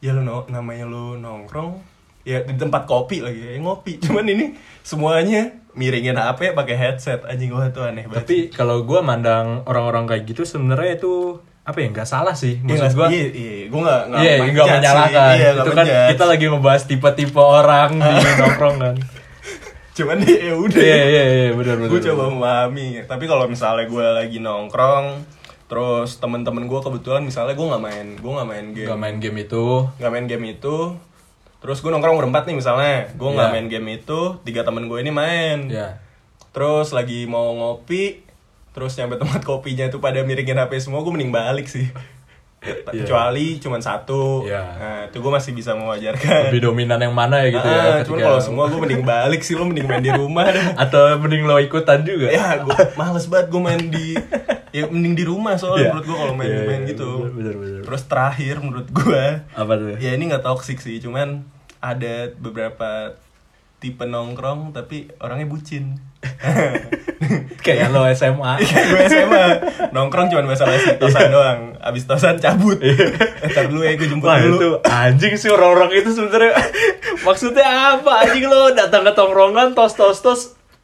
ya lo no- namanya lo nongkrong ya di tempat kopi lagi ya ngopi cuman ini semuanya miringin HP pakai headset anjing gue tuh aneh banget
Tapi kalau gua mandang orang-orang kayak gitu sebenarnya itu apa ya nggak salah sih
Iya,
maksud
nggak-
gua
iya, iya, gue gak, gak
Iya, nggak
menjudge
menyalahkan.
sih. Iya,
itu
nggak
kan
menjudge.
kita lagi ngebahas tipe-tipe orang di nongkrong kan.
Cuman ya udah.
Iya, iya, iya, benar benar.
gue coba memahami. Tapi kalau misalnya gue lagi nongkrong, terus temen-temen gue kebetulan misalnya gue nggak main, gue nggak main game,
Gak main game itu.
nggak main game itu. Terus gue nongkrong berempat nih misalnya, gue nggak
Iya.
main game itu, tiga temen gue ini main.
Ya.
Terus lagi mau ngopi, terus nyampe tempat kopinya tuh pada miringin HP semua, gue mending balik sih. Kecuali cuman satu,
Iya.
nah itu gue masih bisa mewajarkan.
Lebih dominan yang mana ya gitu ya.
Ah, cuman
ketika-
kalau semua gue mending balik sih, lo mending main di rumah dah.
atau mending lo ikutan juga.
ya gue males banget gue main di ya mending di rumah soalnya
Iya.
menurut gue kalau main
Iya,
main
iya,
gitu.
Bener, bener, bener.
terus terakhir menurut gue
Apa tuh?
ya ini nggak toxic sih cuman ada beberapa tipe nongkrong tapi orangnya bucin.
Kayak lo SMA.
Kayak gue SMA nongkrong cuman bahasa basi tosan doang. Abis tosan cabut. Ntar dulu ya gue jemput
Wah
dulu.
itu anjing sih orang-orang itu sebenarnya. Maksudnya apa? Anjing lo datang ke tongkrongan tos tos tos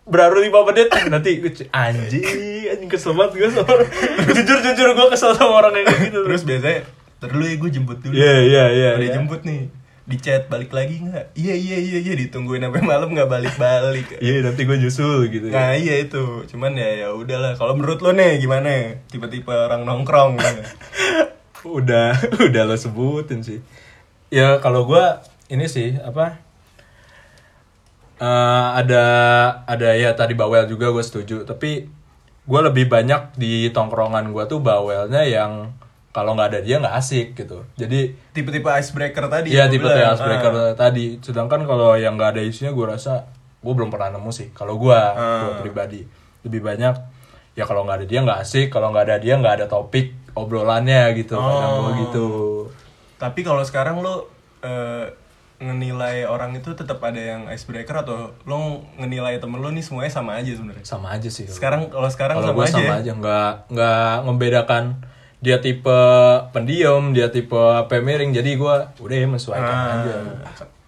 baru lima menit nanti anjing anjing kesel banget gue sama jujur jujur gue kesel sama orang yang kayak gitu
terus biasanya dulu ya gue jemput dulu
iya iya iya
udah
iya.
jemput nih di chat balik lagi nggak iya iya iya iya ditungguin sampai malam nggak balik balik
iya nanti gue nyusul gitu
Nah iya itu, cuman ya ya udahlah. Kalau menurut lo nih gimana? Tipe-tipe orang nongkrong.
udah udah lo sebutin sih ya kalau gue ini sih apa eh, ada ada ya tadi bawel juga gue setuju tapi gue lebih banyak di tongkrongan gue tuh bawelnya yang kalau nggak ada dia nggak asik gitu jadi
Tipe-tipe icebreaker tadi.
Iya
yang
tipe
gua bilang.
icebreaker
Ah.
tadi sedangkan kalau yang nggak ada isunya gue rasa gue belum pernah nemu sih kalau gue
Ah.
gue pribadi lebih banyak ya kalau nggak ada dia nggak asik kalau nggak ada dia nggak ada topik obrolannya gitu kadang
Oh.
gue gitu
Tapi kalau sekarang lo ngenilai orang itu tetap ada yang icebreaker atau lo ngenilai temen lo nih semuanya sama aja sebenarnya.
sama aja sih
Sekarang kalau sekarang
kalau
sama, aja.
sama
ya?
aja nggak nggak membedakan dia tipe pendiam dia tipe pemiring jadi gue udah ya menyesuaikan
Ah,
aja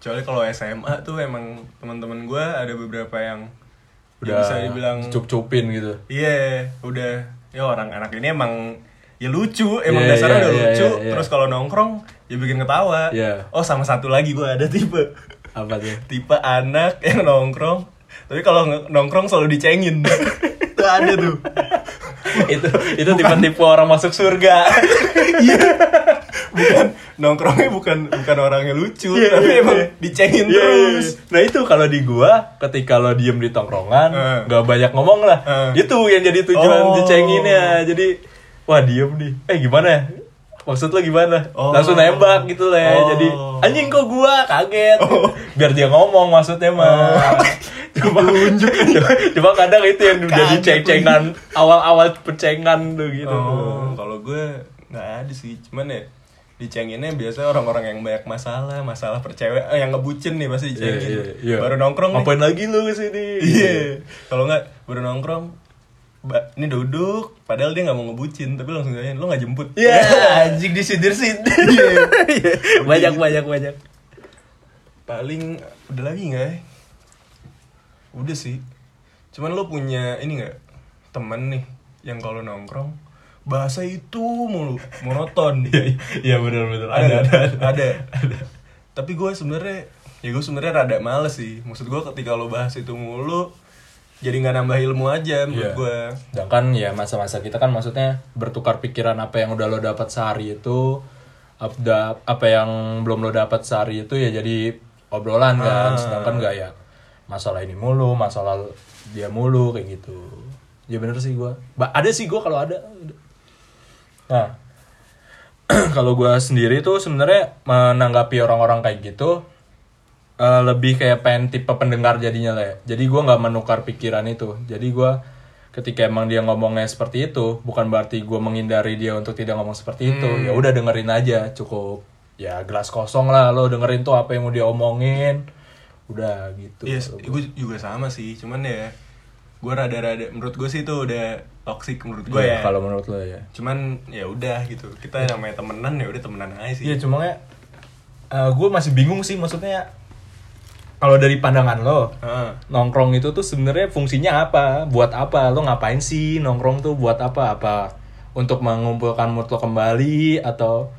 Kecuali kalau SMA tuh emang teman-teman gue ada beberapa yang ya
udah
bisa dibilang
cup-cupin gitu
Iya, udah ya orang anak ini emang ya lucu, emang
Iya,
dasarnya
iya,
udah
iya,
lucu.
iya, iya.
Terus kalau nongkrong ya bikin ketawa.
Iya.
Oh sama satu lagi gue ada tipe
apa tuh
tipe anak yang nongkrong, tapi kalau nongkrong selalu dicengin. itu ada tuh.
itu itu tipe-tipe orang masuk surga
Iya. bukan nongkrongnya bukan bukan orangnya lucu,
Iya,
tapi
iya,
emang
iya.
dicengin
Iya, iya,
terus.
iya. Nah itu kalau di gua ketika lo diem di tongkrongan
Eh.
nggak banyak ngomong lah.
Eh.
Itu yang jadi tujuan
Oh.
dicenginnya. Jadi wah diem nih. Eh gimana ya? Maksud lo gimana?
Oh.
Langsung nembak gitu lah ya.
Oh.
Jadi anjing kok gua kaget. Biar dia ngomong maksudnya
Oh.
mah. Cuma cuma, cuma kadang itu yang jadi
Kaget
ceng-cengan awal-awal pecengan tuh gitu.
Oh, kalau gue nggak ada sih, cuman ya dicenginnya biasanya orang-orang yang banyak masalah, masalah percewek, eh, yang ngebucin nih pasti dicengin.
iya, iya.
Baru nongkrong nih.
Ngapain lagi lu ke sini?
Iya. Kalau nggak baru nongkrong, ini duduk, padahal dia nggak mau ngebucin, tapi langsung tanyain, lo nggak jemput?
Iya, anjing disindir-sindir. banyak banyak banyak.
Paling udah lagi nggak? ya? Udah sih. Cuman lo punya ini nggak temen nih yang kalau nongkrong bahasa itu mulu monoton.
Iya benar benar.
ada ada ada, tapi gue sebenarnya ya gue sebenarnya rada males sih maksud gue ketika lo bahas itu mulu jadi nggak nambah ilmu aja menurut
Iya.
gue
Sedangkan ya masa-masa kita kan maksudnya bertukar pikiran apa yang udah lo dapat sehari itu apa, apa yang belum lo dapat sehari itu ya jadi obrolan kan. Sedangkan nggak ya masalah ini mulu, masalah dia mulu kayak gitu. Ya bener sih. Ba ada sih gua kalau ada. Nah, kalau gua sendiri tuh sebenarnya menanggapi orang-orang kayak gitu eh, lebih kayak pengen tipe pendengar jadinya lah ya. Jadi gua nggak menukar pikiran itu. Jadi gua ketika emang dia ngomongnya seperti itu, bukan berarti gua menghindari dia untuk tidak ngomong seperti itu. Ya udah dengerin aja, cukup ya gelas kosong lah lo dengerin tuh apa yang mau dia omongin. Udah gitu.
iya gue juga sama sih cuman ya gue rada-rada menurut gue sih itu udah toxic menurut gue
Iya,
ya
Kalau menurut lo ya.
cuman ya udah gitu kita namanya temenan ya udah temenan aja sih
Iya cuma ya gue masih bingung sih maksudnya kalau dari pandangan lo
Heeh.
nongkrong itu tuh sebenarnya fungsinya apa? Buat apa? Lo ngapain sih nongkrong tuh buat apa? Apa untuk mengumpulkan mood lo kembali atau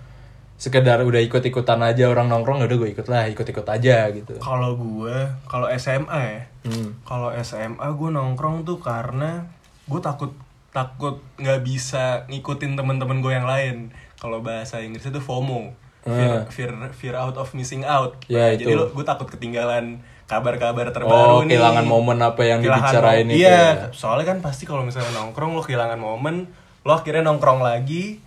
sekedar udah ikut-ikutan aja orang nongkrong ya udah gue ikut lah ikut-ikut aja gitu.
kalau gue kalau SMA ya
Hmm.
kalau SMA gue nongkrong tuh karena gue takut takut nggak bisa ngikutin teman-teman gue yang lain kalau bahasa Inggrisnya tuh FOMO fear,
Ah.
fear fear out of missing out
Ya,
jadi
itu.
lo gue takut ketinggalan kabar-kabar terbaru
Oh,
nih
kehilangan momen apa yang
Kehilangan
dibicarain itu
iya
ya.
soalnya kan pasti kalau misalnya nongkrong lo kehilangan momen lo akhirnya nongkrong lagi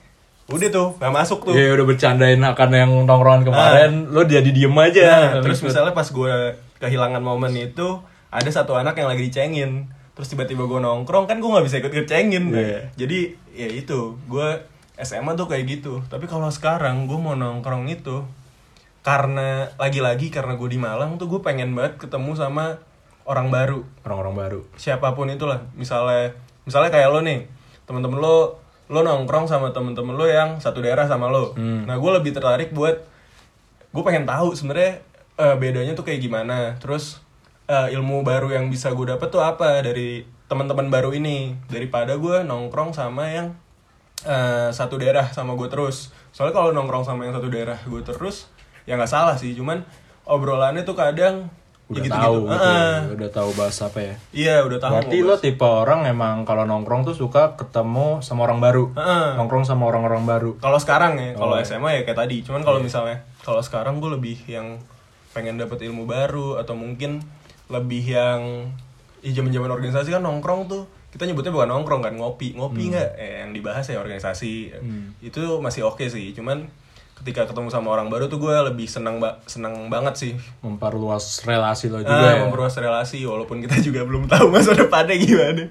udah tuh nggak masuk tuh
Iya udah bercandain akan yang nongkrongan kemarin, lo jadi diem aja.
Nah, terus misalnya pas gue kehilangan momen itu ada satu anak yang lagi dicengin terus tiba-tiba gue nongkrong kan gue nggak bisa ikut ngecengin
Iya.
jadi ya itu gue SMA tuh kayak gitu. Tapi kalau sekarang gue mau nongkrong itu karena lagi-lagi karena gue di Malang tuh gue pengen banget ketemu sama orang baru.
Orang-orang baru.
siapa pun itulah. Misalnya misalnya kayak lo nih temen-temen lo lo nongkrong sama temen-temen lo yang satu daerah sama lo.
Hmm.
nah gue lebih tertarik buat gue pengen tahu sebenarnya eh, bedanya tuh kayak gimana. Terus eh, ilmu baru yang bisa gue dapet tuh apa dari teman-teman baru ini. Daripada gue nongkrong sama yang eh, satu daerah sama gue terus soalnya kalau nongkrong sama yang satu daerah gue terus ya nggak salah sih cuman obrolannya tuh kadang
Udah
ya
tahu gitu,
Heeh.
udah tahu bahasa apa ya.
iya udah tahu
Berarti lo
bahas.
tipe orang emang kalau nongkrong tuh suka ketemu sama orang baru.
Heeh.
Nongkrong sama orang-orang baru.
Kalau sekarang ya, kalau
Oh.
SMA ya kayak tadi. Cuman kalau misalnya kalau sekarang gue lebih yang pengen dapet ilmu baru atau mungkin lebih yang ya zaman-zaman organisasi kan nongkrong tuh kita nyebutnya bukan nongkrong kan ngopi. Ngopi nggak? Eh, yang dibahas ya organisasi. Itu masih oke sih. Cuman ketika ketemu sama orang baru tuh gue lebih senang ba senang banget sih.
Memperluas relasi lo
ah,
juga ya?
memperluas relasi walaupun kita juga belum tahu masa depannya gimana.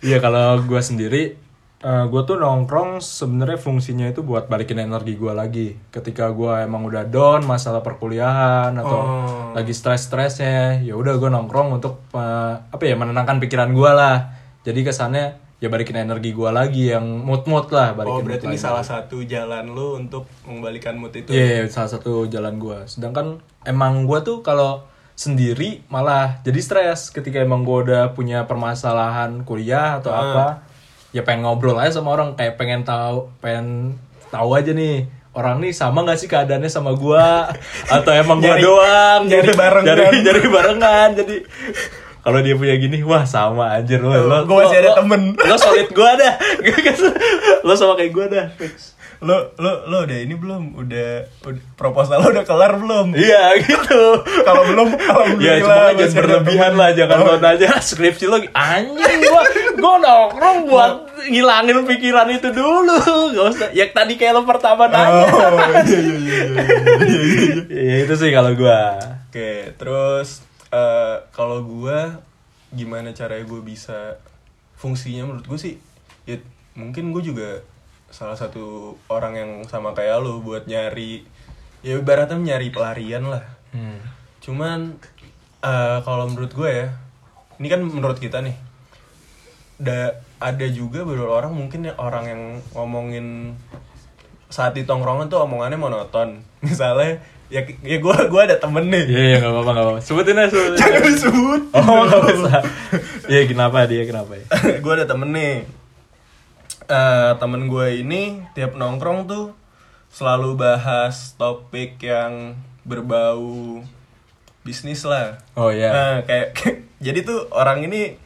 Iya kalau gue sendiri, eh gue tuh nongkrong sebenarnya fungsinya itu buat balikin energi gue lagi. Ketika gue emang udah down masalah perkuliahan atau
Oh.
lagi stres-stresnya, ya udah gue nongkrong untuk eh, apa ya menenangkan pikiran gue lah. Jadi kesannya ya balikin energi gue lagi yang mood-mood lah
oh
balikin
berarti
mood
ini
lagi.
salah satu jalan lu untuk mengembalikan mood itu
Iya, salah satu jalan gue. Sedangkan emang gue tuh kalau sendiri malah jadi stres ketika emang gue udah punya permasalahan kuliah atau apa. Ya pengen ngobrol aja sama orang kayak pengen tahu, pengen tahu aja nih orang nih sama gak sih keadaannya sama gue atau emang gue doang gitu.
barengan.
nyari barengan jadi kalau dia punya gini wah sama anjir lo lo
Gua masih ada
lo-
temen.
lo solid gue dah lo sama kayak gue dah fix
lo lo lo udah ini belum udah, udah proposal lo udah kelar belum
Iya gitu.
kalau belum alhamdulillah
Ya cuma jangan
ada
berlebihan
temen.
lah, jangan
Oh,
lo aja skripsi lo anjing gua gua nongkrong buat ngilangin pikiran itu dulu. Gak usah. Yang tadi kayak lo pertama nanya.
oh iya iya iya iya, iya, iya.
Ya itu sih kalau gua.
Oke, terus eh, kalau gua gimana caranya gue bisa fungsinya? Menurut gue sih ya mungkin gue juga salah satu orang yang sama kayak lo buat nyari ya ibaratnya nyari pelarian lah.
Hmm.
cuman eh, kalau menurut gue ya ini kan menurut kita nih da, ada juga beberapa orang mungkin ya orang yang ngomongin saat di tongkrongan tuh omongannya monoton. Misalnya ya ya gue gua ada temen nih
Iya iya nggak apa-apa nggak apa-apa. Sebutin aja sebutin.
jangan disebut
Oh nggak usah. Iya kenapa dia kenapa ya?
gue ada temen nih Eh temen gue ini tiap nongkrong tuh selalu bahas topik yang berbau bisnis lah
Oh iya.
Nah, kayak jadi tuh orang ini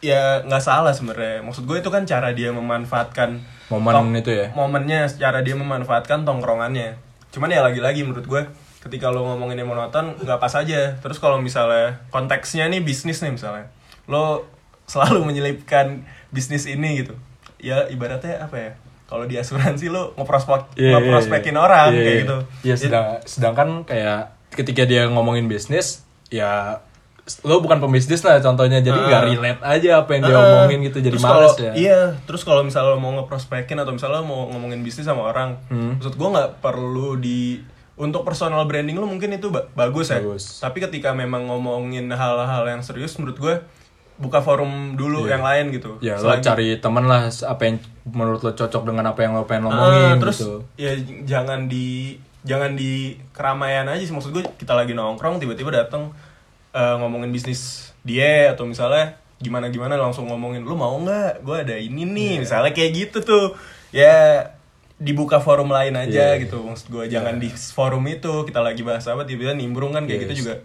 ya nggak salah sebenarnya. Maksud gue itu kan cara dia memanfaatkan
Momen itu ya?
Momennya, cara dia memanfaatkan tongkrongannya. Cuman ya lagi-lagi menurut gue ketika lo ngomongin yang monoton nggak pas aja. Terus kalau misalnya konteksnya nih bisnis nih misalnya, lo selalu menyelipkan bisnis ini gitu. Ya ibaratnya apa ya? Kalau di asuransi lo ngeprospek
iya,
ngeprospekin
iya.
orang
Iya,
kayak
iya.
gitu.
Iya, sedang, sedangkan kayak ketika dia ngomongin bisnis, ya lo bukan pembisnis lah contohnya, jadi
Ah.
nggak relate aja apa yang dia
Heeh.
omongin gitu, jadi males
kalau-
ya.
Iya, terus kalau misalnya lo mau ngeprospekin atau misalnya lo mau ngomongin bisnis sama orang,
Hmm.
maksud gue nggak perlu di untuk personal branding lo mungkin itu ba- bagus ya.
Bagus.
Tapi ketika memang ngomongin hal-hal yang serius, menurut gue buka forum dulu yang lain gitu.
Ya lo
Selagi-
cari temen lah apa yang menurut lo cocok dengan apa yang lo pengen ngomongin
terus
gitu.
ya jangan di jangan di keramaian aja sih maksud gue kita lagi nongkrong tiba-tiba datang eh, ngomongin bisnis dia atau misalnya gimana gimana langsung ngomongin lu mau nggak gue ada ini
Iya.
nih misalnya kayak gitu tuh ya dibuka forum lain aja
Iya.
gitu maksud gue jangan di forum itu kita lagi bahas apa tiba-tiba nimbrung kan kayak
Yes.
gitu juga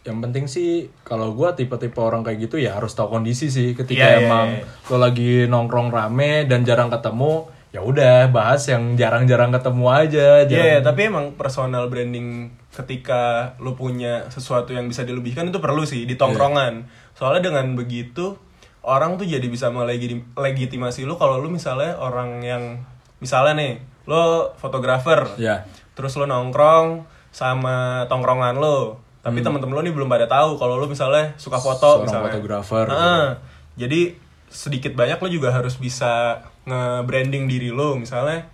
Yang penting sih kalau gua tipe-tipe orang kayak gitu ya harus tahu kondisi sih ketika
Iya, iya,
emang
iya.
lo lagi nongkrong rame dan jarang ketemu, ya udah bahas yang jarang-jarang ketemu aja.
Iya,
jarang-
tapi emang personal branding ketika lu punya sesuatu yang bisa dilebihkan itu perlu sih di tongkrongan. Soalnya dengan begitu orang tuh jadi bisa melegitimasi lu kalau lu misalnya orang yang misalnya nih, lo fotografer.
Iya.
Terus lo nongkrong sama tongkrongan lo. Tapi temen-temen lo nih belum pada tahu kalau lo misalnya suka foto
Hmm. Seorang
misalnya.
fotografer.
Heeh. jadi sedikit banyak lo juga harus bisa nge-branding diri lo misalnya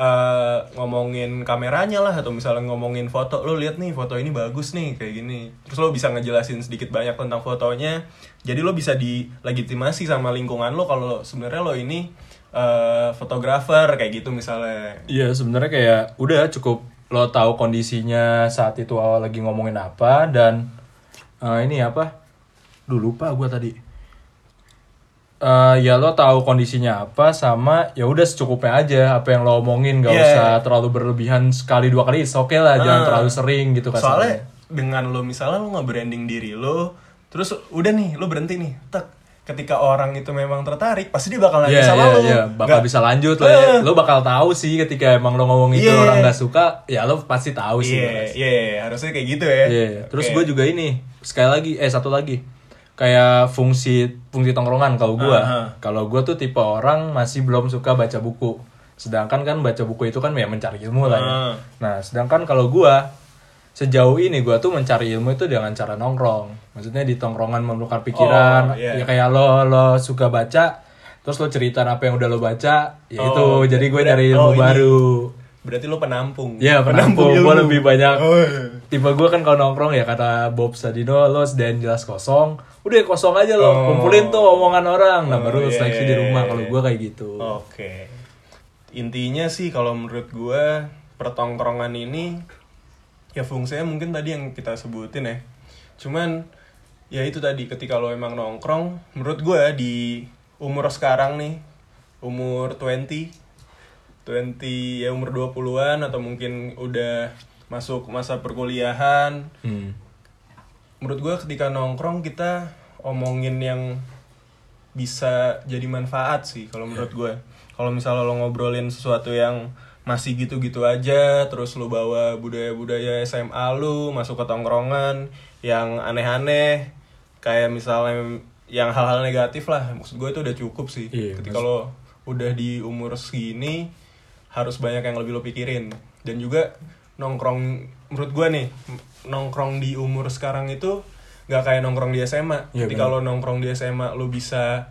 eh, ngomongin kameranya lah atau misalnya ngomongin foto lo lihat nih foto ini bagus nih kayak gini terus lo bisa ngejelasin sedikit banyak tentang fotonya jadi lo bisa dilegitimasi sama lingkungan lo kalau sebenarnya lo ini eh, fotografer kayak gitu misalnya
Iya sebenarnya kayak udah cukup lo tahu kondisinya saat itu awal lagi ngomongin apa dan eh, ini apa? Duh lupa gue tadi. Eh, ya lo tahu kondisinya apa sama ya udah secukupnya aja apa yang lo omongin gak
Iya.
usah terlalu berlebihan sekali dua kali oke lah jangan
Ah.
terlalu sering gitu kan
Soalnya dengan lo misalnya lo nge-branding diri lo, terus udah nih lo berhenti nih, tak ketika orang itu memang tertarik, pasti dia bakal nanya
Iya,
sama
iya,
lo.
iya. bakal
Nggak-
bisa lanjut lah ya.
Eh.
Lo bakal tahu sih ketika emang lo ngomong itu
Iya.
orang gak suka, ya lo pasti tahu sih.
Iya, iya, iya, harusnya kayak gitu ya.
Iya, terus
Oke.
gue juga ini sekali lagi, eh satu lagi, kayak fungsi fungsi tongkrongan kalau gue,
Aha.
kalau gue tuh tipe orang masih belum suka baca buku. sedangkan kan baca buku itu kan ya mencari ilmu lah ya.
Ah.
nah sedangkan kalau gua sejauh ini gua tuh mencari ilmu itu dengan cara nongkrong maksudnya di tongkrongan menukar pikiran
Oh, iya.
ya kayak lo lo suka baca terus lo cerita apa yang udah lo baca ya itu
Oh,
jadi gue
berat-
nyari ilmu
oh, ini.
baru
Berarti lo penampung.
Ya penampung,
ilmu.
gue lebih banyak
Oh, iya.
Tipe gue kan kalau nongkrong ya kata Bob Sadino Lo sedain jelas kosong Udah kosong aja lo
Oh.
Kumpulin tuh omongan orang Nah
Oh,
baru
iya,
seleksi
iya,
di rumah
iya,
Kalau
iya.
gue kayak gitu
Oke. Intinya sih kalau menurut gue pertongkrongan ini ya fungsinya mungkin tadi yang kita sebutin ya. Cuman ya itu tadi ketika lo emang nongkrong, menurut gue di umur sekarang nih, umur 20 20 ya umur 20-an atau mungkin udah masuk masa perkuliahan,
hmm.
menurut gue ketika nongkrong kita omongin yang bisa jadi manfaat sih kalau menurut gue kalau misalnya lo ngobrolin sesuatu yang masih gitu-gitu aja terus lo bawa budaya-budaya SMA lu masuk ke tongkrongan yang aneh-aneh kayak misalnya yang hal-hal negatif lah maksud gue itu udah cukup sih.
Iya,
ketika lo udah di umur segini harus banyak yang lebih lo pikirin. Dan juga nongkrong menurut gue nih nongkrong di umur sekarang itu nggak kayak nongkrong di SMA
Iya,
ketika
benar.
lo nongkrong di SMA lo bisa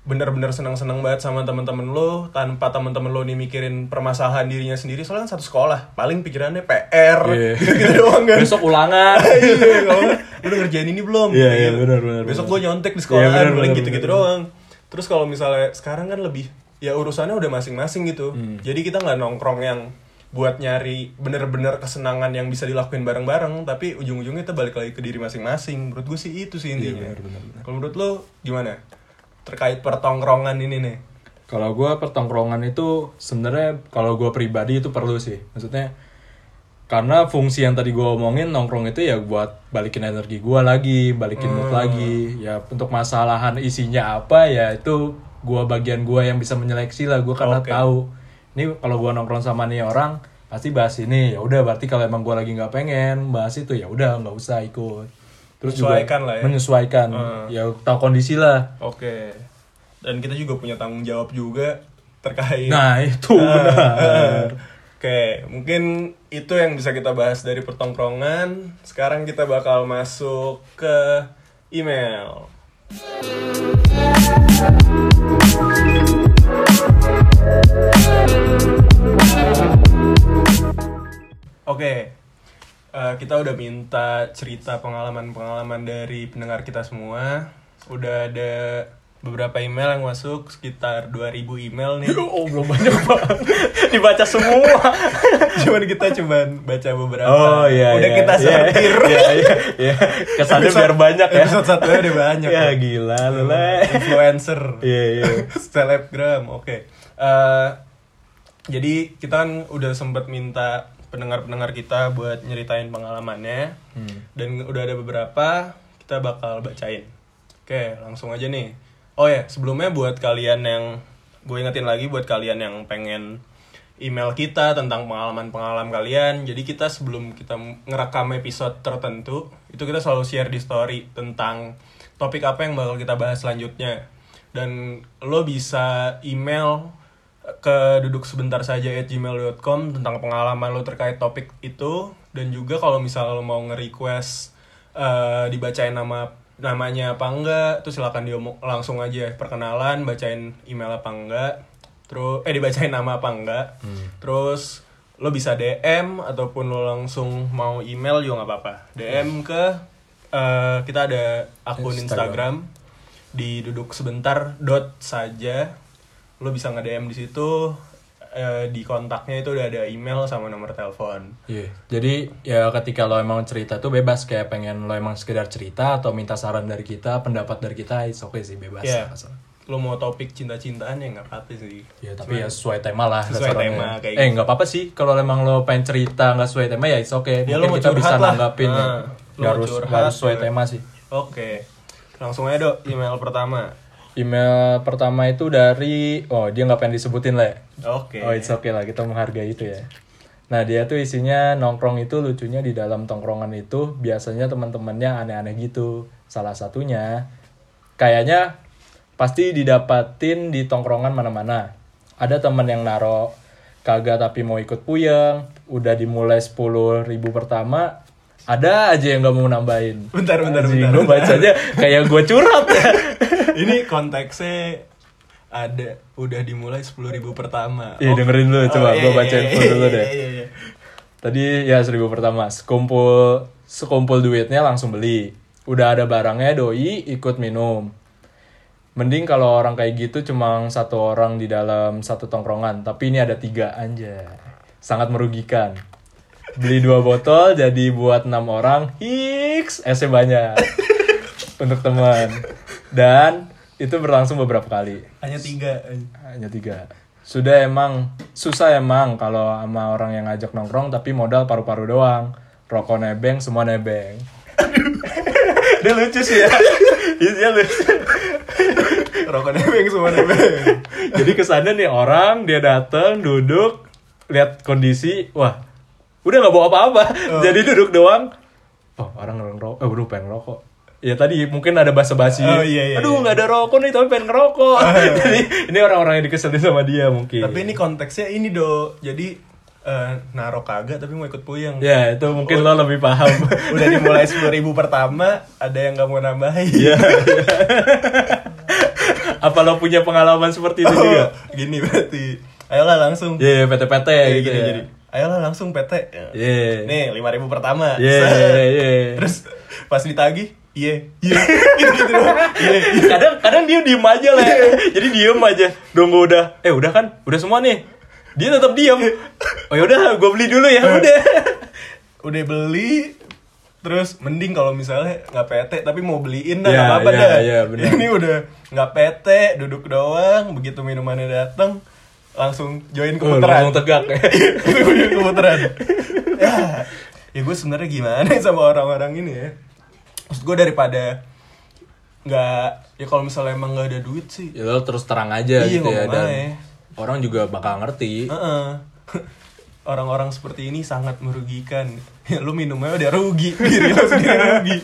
bener-bener senang-senang banget sama teman-teman lo tanpa teman-teman lo nih mikirin permasalahan dirinya sendiri. Soalnya kan satu sekolah paling pikirannya PR
Iya.
gitu doang kan.
Besok ulangan.
Iya kalau lu udah ngerjain ini belum?
Iya, iya,
Gitu.
benar, benar,
besok gue nyontek di
Iya,
sekolahan
benar,
paling gitu-gitu doang. Terus kalau misalnya sekarang kan lebih ya urusannya udah masing-masing gitu.
Hmm.
jadi kita nggak nongkrong yang buat nyari bener-bener kesenangan yang bisa dilakuin bareng-bareng tapi ujung-ujungnya kita balik lagi ke diri masing-masing menurut gue sih itu sih intinya
Iya,
kalau menurut lo gimana terkait pertongkrongan ini nih
Kalau gue pertongkrongan itu sebenarnya kalau gue pribadi itu perlu sih. Maksudnya karena fungsi yang tadi gue omongin nongkrong itu ya buat balikin energi gue lagi, balikin mood lagi. Ya untuk masalahan isinya apa ya itu gue bagian gue yang bisa menyeleksi lah. Gue karena
Oke.
tahu ini kalau gue nongkrong sama nih orang pasti bahas ini ya udah berarti kalau emang gue lagi nggak pengen bahas itu ya udah nggak usah ikut terus
Menyesuaikan
juga
lah ya.
menyesuaikan
Hmm.
ya tahu kondisi lah
oke dan kita juga punya tanggung jawab juga terkait
nah itu benar
Oke, mungkin itu yang bisa kita bahas dari pertongkrongan. Sekarang kita bakal masuk ke email. Oke, eh, kita udah minta cerita pengalaman-pengalaman dari pendengar kita semua. Udah ada beberapa email yang masuk sekitar 2000 email nih.
Oh belum banyak banget Dibaca semua
cuman kita cuman baca beberapa.
Oh iya
Udah
iya,
kita
iya,
sortir.
Iya iya iya Kesannya biar banyak ya
Episode satu udah banyak.
Ya gila lu Le.
Influencer.
Iya iya
Selebgram. Oke. Eh, jadi kita kan udah sempet minta pendengar-pendengar kita buat nyeritain pengalamannya.
Hmm.
Dan udah ada beberapa kita bakal bacain. Oke, langsung aja nih. Oh ya, sebelumnya buat kalian yang gue ingetin lagi buat kalian yang pengen email kita tentang pengalaman-pengalaman kalian. Jadi kita sebelum kita ngerekam episode tertentu, itu kita selalu share di story tentang topik apa yang bakal kita bahas selanjutnya. Dan lo bisa email ke duduk sebentar saja at gmail.com tentang pengalaman lo terkait topik itu. Dan juga kalau misalnya lo mau nge-request eh, dibacain nama namanya apa enggak tuh silakan diomong langsung aja perkenalan bacain email apa enggak terus eh dibacain nama apa enggak. Terus lo bisa DM ataupun lo langsung mau email juga nggak apa-apa. DM ke eh, kita ada akun
Instagram.
Instagram. Di duduk sebentar dot saja lo bisa nge DM di situ eh, di kontaknya itu udah ada email sama nomor telepon
Iya Jadi ya ketika lo emang cerita tuh bebas Kayak pengen lo emang sekedar cerita Atau minta saran dari kita Pendapat dari kita It's okay sih bebas
Iya.
masalah.
lo mau topik cinta-cintaan ya nggak apa-apa sih
Ya tapi ya sesuai tema lah
Sesuai tema, kayak
Eh
gitu.
nggak apa-apa sih Kalau emang lo pengen cerita nggak sesuai tema ya it's okay
Ya, lo
Mungkin
mau
kita bisa
lah.
nanggapin ya.
Nah, lo
Nggak
mau
harus, harus sesuai tema sih
oke langsung aja dok email pertama
Email pertama itu dari oh dia nggak pengen disebutin lah. ya?
oke
Oh it's okay lah kita menghargai itu ya. Nah dia tuh isinya nongkrong itu lucunya di dalam tongkrongan itu biasanya teman-temannya aneh-aneh gitu. Salah satunya kayaknya pasti didapatin di tongkrongan mana-mana. ada teman yang naro kagak tapi mau ikut puyeng udah dimulai sepuluh ribu pertama ada aja yang nggak mau nambahin
Bentar, bentar, bentar,
gue bacanya kayak gue curhat ya
Ini konteksnya ada udah dimulai 10.000 ribu pertama.
Iya, dengerin dulu, coba
iya,
gua
iya,
bacain
iya,
full dulu
iya,
deh.
iya, iya.
Tadi ya seribu pertama, sekumpul sekumpul duitnya langsung beli. Udah ada barangnya doi ikut minum. Mending kalau orang kayak gitu cuma satu orang di dalam satu tongkrongan, tapi ini ada tiga aja. Sangat merugikan. Beli dua botol jadi buat enam orang, hiks, esnya banyak untuk teman. Dan itu berlangsung beberapa kali.
Hanya tiga.
hanya tiga. Sudah emang susah emang kalau sama orang yang ngajak nongkrong tapi modal paru-paru doang. Rokok nebeng semua nebeng. Dia lucu sih ya. Dia lucu.
Rokok nebeng semua nebeng.
jadi kesannya nih orang dia dateng duduk lihat kondisi wah udah nggak bawa apa-apa. Jadi duduk doang. Oh orang ngerokok eh udah pengen rokok ya tadi mungkin ada basa-basi
Oh, iya, iya,
aduh
iya.
nggak ada rokok nih tapi pengen ngerokok jadi ini orang-orang yang dikeselin sama dia mungkin
Tapi ini konteksnya ini do. Jadi eh, naro kagak tapi mau ikut puyeng.
Ya itu mungkin lo lebih paham.
Udah dimulai 10.000 ribu pertama, ada yang nggak mau nambahin.
Iya. Apa lo punya pengalaman seperti itu juga?
Oh, gini berarti. Ayolah langsung.
Iya, PT-PT
Kayak
gitu
gini
ya.
jadi. Ayolah langsung PT.
Iya.
Nih, 5.000 ribu pertama.
Iya,
Set.
iya, iya.
Terus pas ditagih, iya, iya. Gitu-gitu doang. Iya, iya.
Kadang kadang dia diem aja lah. Jadi diem aja. Nunggu udah. Eh udah kan? Udah semua nih. Dia tetap diem. Oh yaudah, gue beli dulu ya. Udah.
Udah beli, terus mending kalau misalnya nggak PT tapi mau beliin dah
Iya,
nggak apa-apa
iya,
dah.
iya.
Ini udah nggak PT, duduk doang, begitu minumannya datang langsung join
Oh,
keputaran.
langsung tegak.
Langsung join keputaran. ya, ya gue sebenarnya gimana ya sama orang-orang ini ya. Maksud gue daripada nggak ya kalau misalnya emang nggak ada duit sih.
ya lo terus terang aja
Iya,
gitu ya. Dan
aja.
orang juga bakal ngerti.
Heeh. Orang-orang seperti ini sangat merugikan. Ya, lu minumnya udah rugi, diri lu sendiri rugi.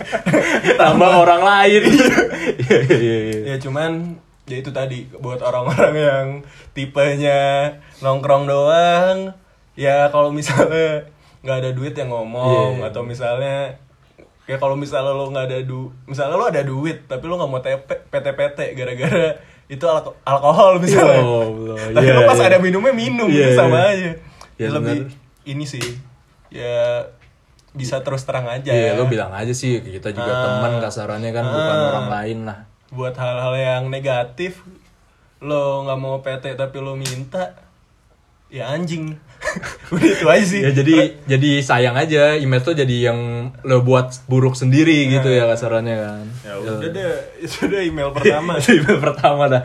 Tambah orang lain. Iya, iya, iya, iya.
ya cuman ya itu tadi buat orang-orang yang tipenya nongkrong doang. Ya kalau misalnya nggak ada duit yang ngomong
Iya.
atau misalnya ya kalau misalnya lo nggak ada du misalnya lo ada duit tapi lo nggak mau TP PT-PT gara-gara itu alko- alkohol misalnya.
Ya Allah,
tapi
iya,
lo pas
iya.
ada minumnya minum
Iya,
itu sama
iya.
aja.
Ya,
Ya, lebih
bener.
ini sih. Ya bisa terus terang aja.
Iya, lo bilang aja sih kita juga
Ah.
teman kasarannya kan bukan
Ah.
orang lain lah.
buat hal-hal yang negatif lo nggak mau PT tapi lo minta ya anjing udah itu aja sih.
Ya jadi jadi sayang aja. Image tuh jadi yang lo buat buruk sendiri gitu ya kasarannya kan.
ya udah deh. Itu udah email pertama.
Itu email pertama dah.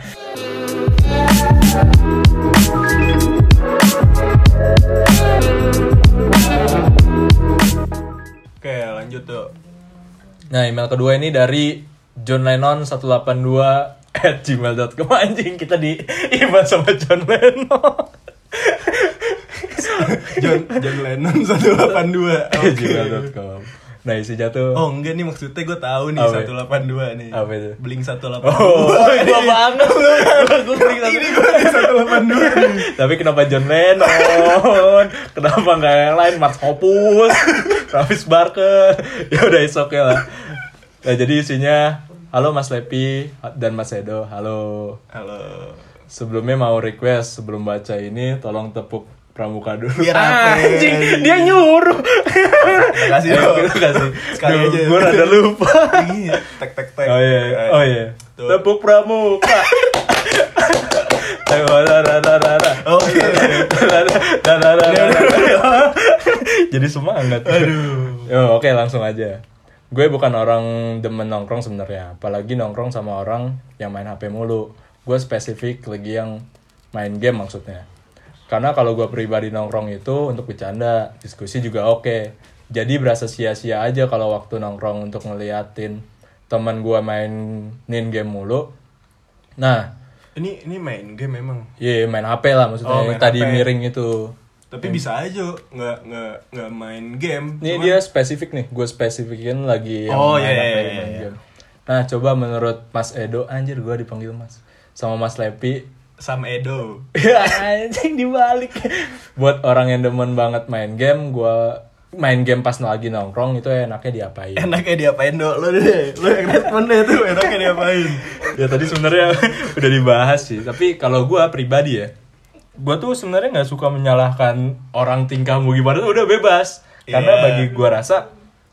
oke lanjut tuh
Nah, email kedua ini dari John Lennon 182 at gmail.com anjing kita di email sama John Lennon
John John Lennon 182 oke.
gmail.com nah isinya tuh.
Oh enggak nih maksudnya gue tahu nih
Apa?
182 nih.
Apa itu?
Blink 182
oh gua banget.
ini gue di 182 nih
tapi kenapa John Lennon? Kenapa nggak yang lain? Mars Hoppus Travis Barker. Ya udah is okay lah. Nah jadi isinya halo Mas Lepi dan Mas Edo. Halo.
Halo.
Sebelumnya mau request sebelum baca ini tolong tepuk pramuka dulu.
Biar apa?
Anjing, dia nyuruh.
Terima kasih dong.
kasih.
Sekali
Duh,
aja.
Gue rada lupa.
Iya, tek tek tek.
Oh iya, oh iya.
Tuh.
Tepuk pramuka. Ayo, da, da, da, da, da.
Oke.
Da, da, da, da, da, da, da. Jadi semangat.
Aduh.
Yo, oke langsung aja. Gue bukan orang demen nongkrong sebenarnya, apalagi nongkrong sama orang yang main HP mulu. Gue spesifik lagi yang main game maksudnya. Karena kalau gue pribadi nongkrong itu untuk bercanda, diskusi juga oke. Jadi berasa sia-sia aja kalau waktu nongkrong untuk ngeliatin teman gue mainin game mulu. Nah,
Ini ini main game memang.
iya main HP lah maksudnya.
Oh, main
tadi
HP.
miring itu.
Tapi bisa aja nggak nggak nggak main game.
Ini
Cuman-
dia spesifik nih, gue spesifikin lagi yang
Oh,
main
iya,
apa,
iya,
main
iya.
game. Nah, coba menurut Mas Edo, anjir gue dipanggil Mas. Sama Mas Lepi,
Sam Edo.
Anjing dibalik. Buat orang yang demen banget main game, gua main game pas lagi nongkrong itu enaknya diapain?
Enaknya diapain dok? Lo deh, lo yang respon deh tuh enaknya diapain?
ya tadi sebenarnya udah dibahas sih, tapi kalau gua pribadi ya, gua tuh sebenarnya nggak suka menyalahkan orang tingkahmu gimana tuh udah bebas. Karena
Iya.
bagi gua rasa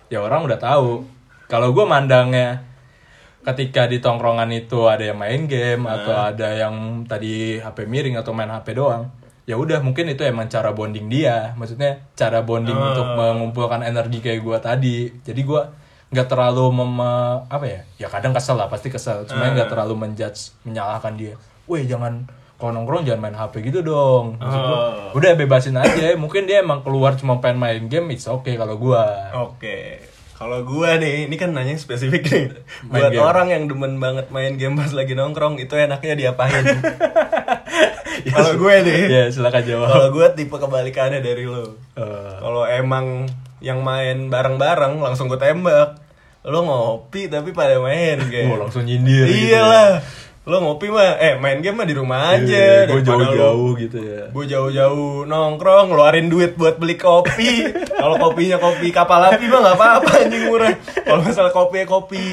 ya orang udah tahu. Kalau gua mandangnya ketika di tongkrongan itu ada yang main game atau ada yang tadi HP miring atau main HP doang ya udah mungkin itu emang cara bonding dia. Maksudnya cara bonding untuk mengumpulkan energi kayak gua tadi. Jadi gua nggak terlalu mem apa ya ya kadang kesel lah pasti kesel. Cuma nggak terlalu menjudge menyalahkan dia. Weh jangan kalau nongkrong jangan main HP gitu dong. Maksud gua, udah bebasin aja. Mungkin dia emang keluar cuma pengen main game it's okay kalau gua.
Oke. Kalau gua nih, ini kan nanya spesifik nih.
Main
Buat
game.
orang yang demen banget main game pas lagi nongkrong, itu enaknya diapain? Kalau gue nih,
ya silakan jawab
kalau gue tipe kebalikannya dari lo.
Eh,
Kalau emang yang main bareng-bareng langsung gue tembak. Lo ngopi tapi pada main kayak.
Wah, langsung nyindir gitu ya.
Iyalah. Lo ngopi mah eh main game mah di rumah
gue
aja. daripada lo-
jauh-jauh gitu ya.
gue jauh-jauh nongkrong ngeluarin duit buat beli kopi. Kalau kopinya kopi kapal api mah nggak apa-apa anjing murah. Kalau masalah kopi kopi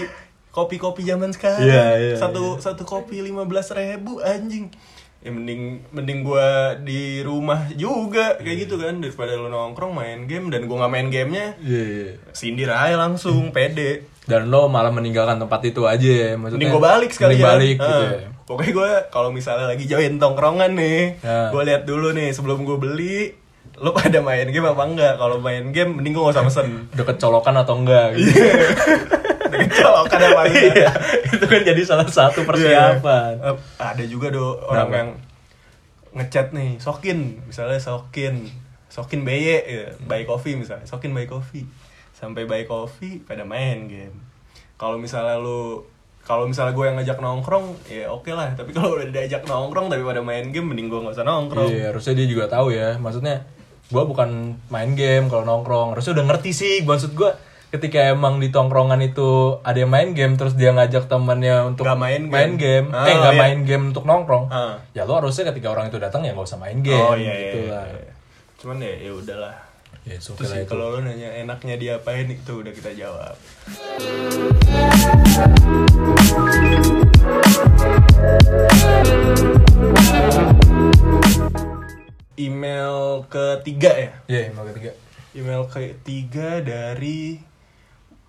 kopi kopi zaman sekarang
Iya, iya,
satu satu kopi lima belas ribu anjing. Ya mending mending gue di rumah juga kayak gitu kan daripada lo nongkrong main game dan gue nggak main gamenya.
Iya, iya.
sindir aja langsung pede
dan lo malah meninggalkan tempat itu aja ya maksudnya
Mending gue balik sekali
mending balik gitu ya
Pokoknya gue kalau misalnya lagi join tongkrongan nih,
Ya.
gue lihat dulu nih sebelum gue beli, lo pada main game apa enggak? Kalau main game, mending gue gak usah mesen.
udah kecolokan atau enggak gitu.
Dengan colokan apa enggak?
Iya, itu kan jadi salah satu persiapan
Eh, ada juga do orang
Kenapa?
yang ngechat nih, sokin, misalnya sokin, sokin BY, ya, buy coffee misalnya, sokin buy coffee, sampai buy coffee pada main game. Kalau misalnya lu kalau misalnya gue yang ngajak nongkrong ya oke lah tapi kalau udah diajak nongkrong tapi pada main game mending gue nggak usah nongkrong
iya harusnya dia juga tahu ya maksudnya gua bukan main game kalau nongkrong harusnya udah ngerti sih maksud gua ketika emang di tongkrongan itu ada yang main game terus dia ngajak temannya untuk
Nggak main game.
game,
Ah,
eh nggak
iya.
main game untuk nongkrong
Ah.
ya lo harusnya ketika orang itu datang ya nggak usah main game
oh iya iya,
gitu
iya,
lah
iya. cuman ya ya udahlah
ya okay
sih
itu.
kalau lo nanya enaknya diapain itu udah kita jawab. Email ketiga ya?
Iya email ketiga.
Email ketiga dari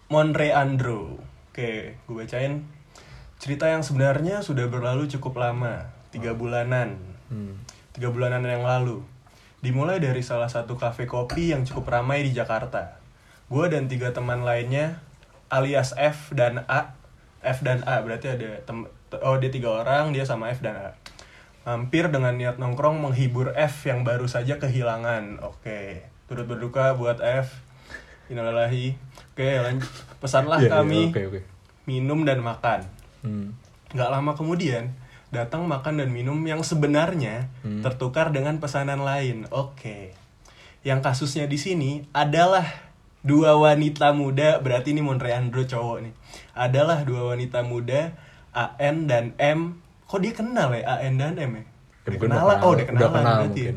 Monre Andro. Oke gue bacain. Cerita yang sebenarnya sudah berlalu cukup lama tiga bulanan.
Hmm.
tiga bulanan yang lalu. Dimulai dari salah satu kafe kopi yang cukup ramai di Jakarta. Gue dan tiga teman lainnya, alias F dan A. F dan A berarti ada tem oh dia tiga orang, dia sama F dan A. Hampir dengan niat nongkrong menghibur F yang baru saja kehilangan. Oke, turut berduka buat F. Innalillahi. Oke, lanjut. Pesanlah
Iya, iya,
kami
oke oke
minum dan makan.
Hmm.
Nggak lama kemudian, datang makan dan minum yang sebenarnya
Hmm.
tertukar dengan pesanan lain. Oke. Yang kasusnya di sini adalah dua wanita muda, berarti ini Monre Andro cowok nih. Adalah dua wanita muda, AN dan M. Kok dia kenal ya AN dan M ya?
Ya,
Udah
mungkin
kenalan. Oh,
kenal-
udah
udah
kenalan
kenal
berarti. ya.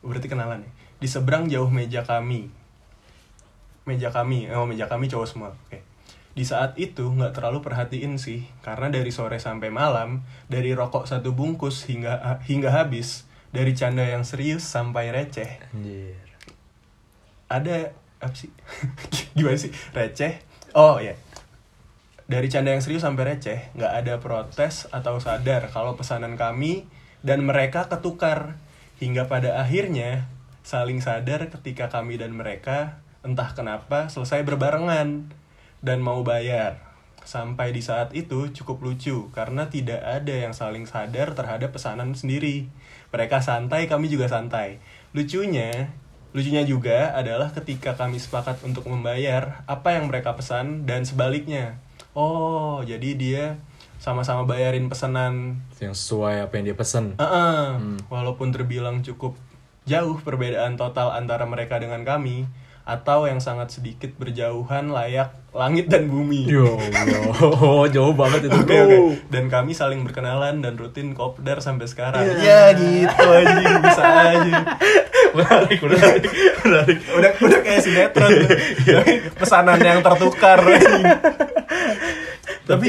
Berarti kenalan nih. Di seberang jauh meja kami meja kami oh meja kami cowok semua oke di saat itu nggak terlalu perhatiin sih karena dari sore sampai malam dari rokok satu bungkus hingga hingga habis dari canda yang serius sampai receh.
Anjir.
ada apa sih? Gimana sih? Receh? Oh ya dari canda yang serius sampai receh nggak ada protes atau sadar kalau pesanan kami dan mereka ketukar. Hingga pada akhirnya saling sadar ketika kami dan mereka entah kenapa selesai berbarengan dan mau bayar sampai di saat itu cukup lucu karena tidak ada yang saling sadar terhadap pesanan sendiri mereka santai kami juga santai lucunya Lucunya juga adalah ketika kami sepakat untuk membayar apa yang mereka pesan dan sebaliknya. Oh, jadi dia sama-sama bayarin pesanan.
yang sesuai apa yang dia pesen
Heeh. Walaupun terbilang cukup jauh perbedaan total antara mereka dengan kami, atau yang sangat sedikit berjauhan layak langit dan bumi.
Yo, Allah, jauh banget itu.
Oke
bro.
oke. Dan kami saling berkenalan dan rutin kopdar sampai sekarang.
Iya.
Ya gitu anjing bisa aja.
menarik, menarik, menarik.
Udah udah kayak sinetron. Tapi Pesanan yang tertukar anjing. Tapi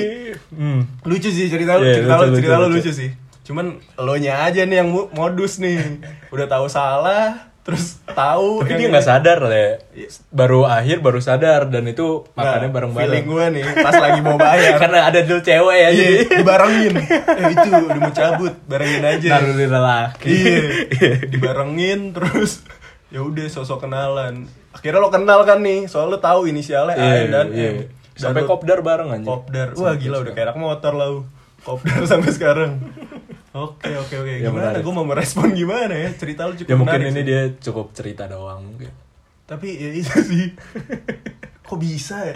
hmm.
lucu sih cerita lu,
Iya,
cerita lu,
lucu,
cerita lu
lucu.
lucu sih. Cuman lo nya aja nih yang mo- modus nih. Udah tahu salah, terus tahu
Tapi
yang-
dia nggak sadar le.
Iya.
Baru akhir baru sadar dan itu
Nggak,
makannya bareng-bareng.
Feeling gue nih pas lagi mau bayar.
Karena ada dulu cewek ya jadi.
Iya, dibarengin. Eh itu udah mau cabut, barengin aja.
Naruh lelaki.
Iya, dibarengin terus ya udah sosok kenalan. Akhirnya lo kenal kan nih, soal lo tahu inisialnya A
Iya,
dan
iya.
M.
Sampai
lo-
kopdar bareng aja.
kopdar. Wah gila udah kayak anak motor lu. Kopdar sampai sekarang. Oke oke oke.
Ya,
Gimana? Gue mau merespon gimana ya? Cerita lu cukup
Ya mungkin ini
sih.
dia cukup cerita doang mungkin.
Tapi ya itu sih. Kok bisa ya?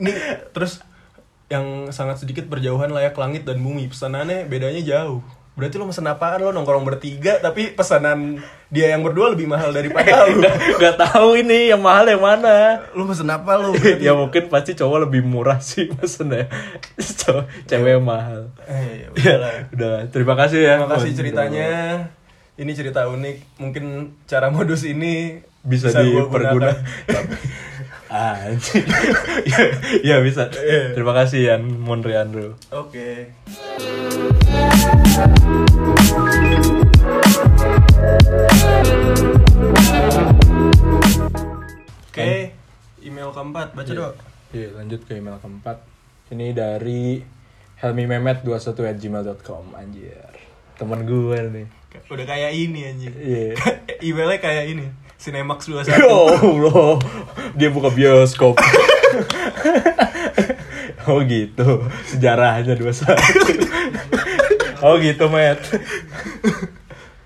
Nih terus yang sangat sedikit berjauhan layak langit dan bumi. Pesanannya bedanya jauh. Berarti lo mesen apaan lo nongkrong bertiga tapi pesanan dia yang berdua lebih mahal daripada lu.
Gak tahu ini yang mahal yang mana.
Lu pesen apa lu? Berarti-
ya mungkin pasti cowok lebih murah sih pesennya. Cowok- Cewek yang mahal.
Eh, ya
Ya,
udahlah.
udah. Terima kasih ya.
Terima kasih ceritanya. Ini cerita unik. Mungkin cara modus ini
Bisa,
gua
diperguna. Anjing. ya, ya bisa.
Iya.
Terima kasih Yan Monriandro.
Oke. Oke, email keempat baca
Iya.
dong.
Iya, lanjut ke email keempat. Ini dari helmimemet21@gmail.com anjir. Temen gue nih.
Udah kayak ini anjing.
Iya.
Emailnya kayak ini. Cinemax 21.
Ya Allah, dia buka bioskop. oh gitu, sejarahnya dua oh gitu, Matt.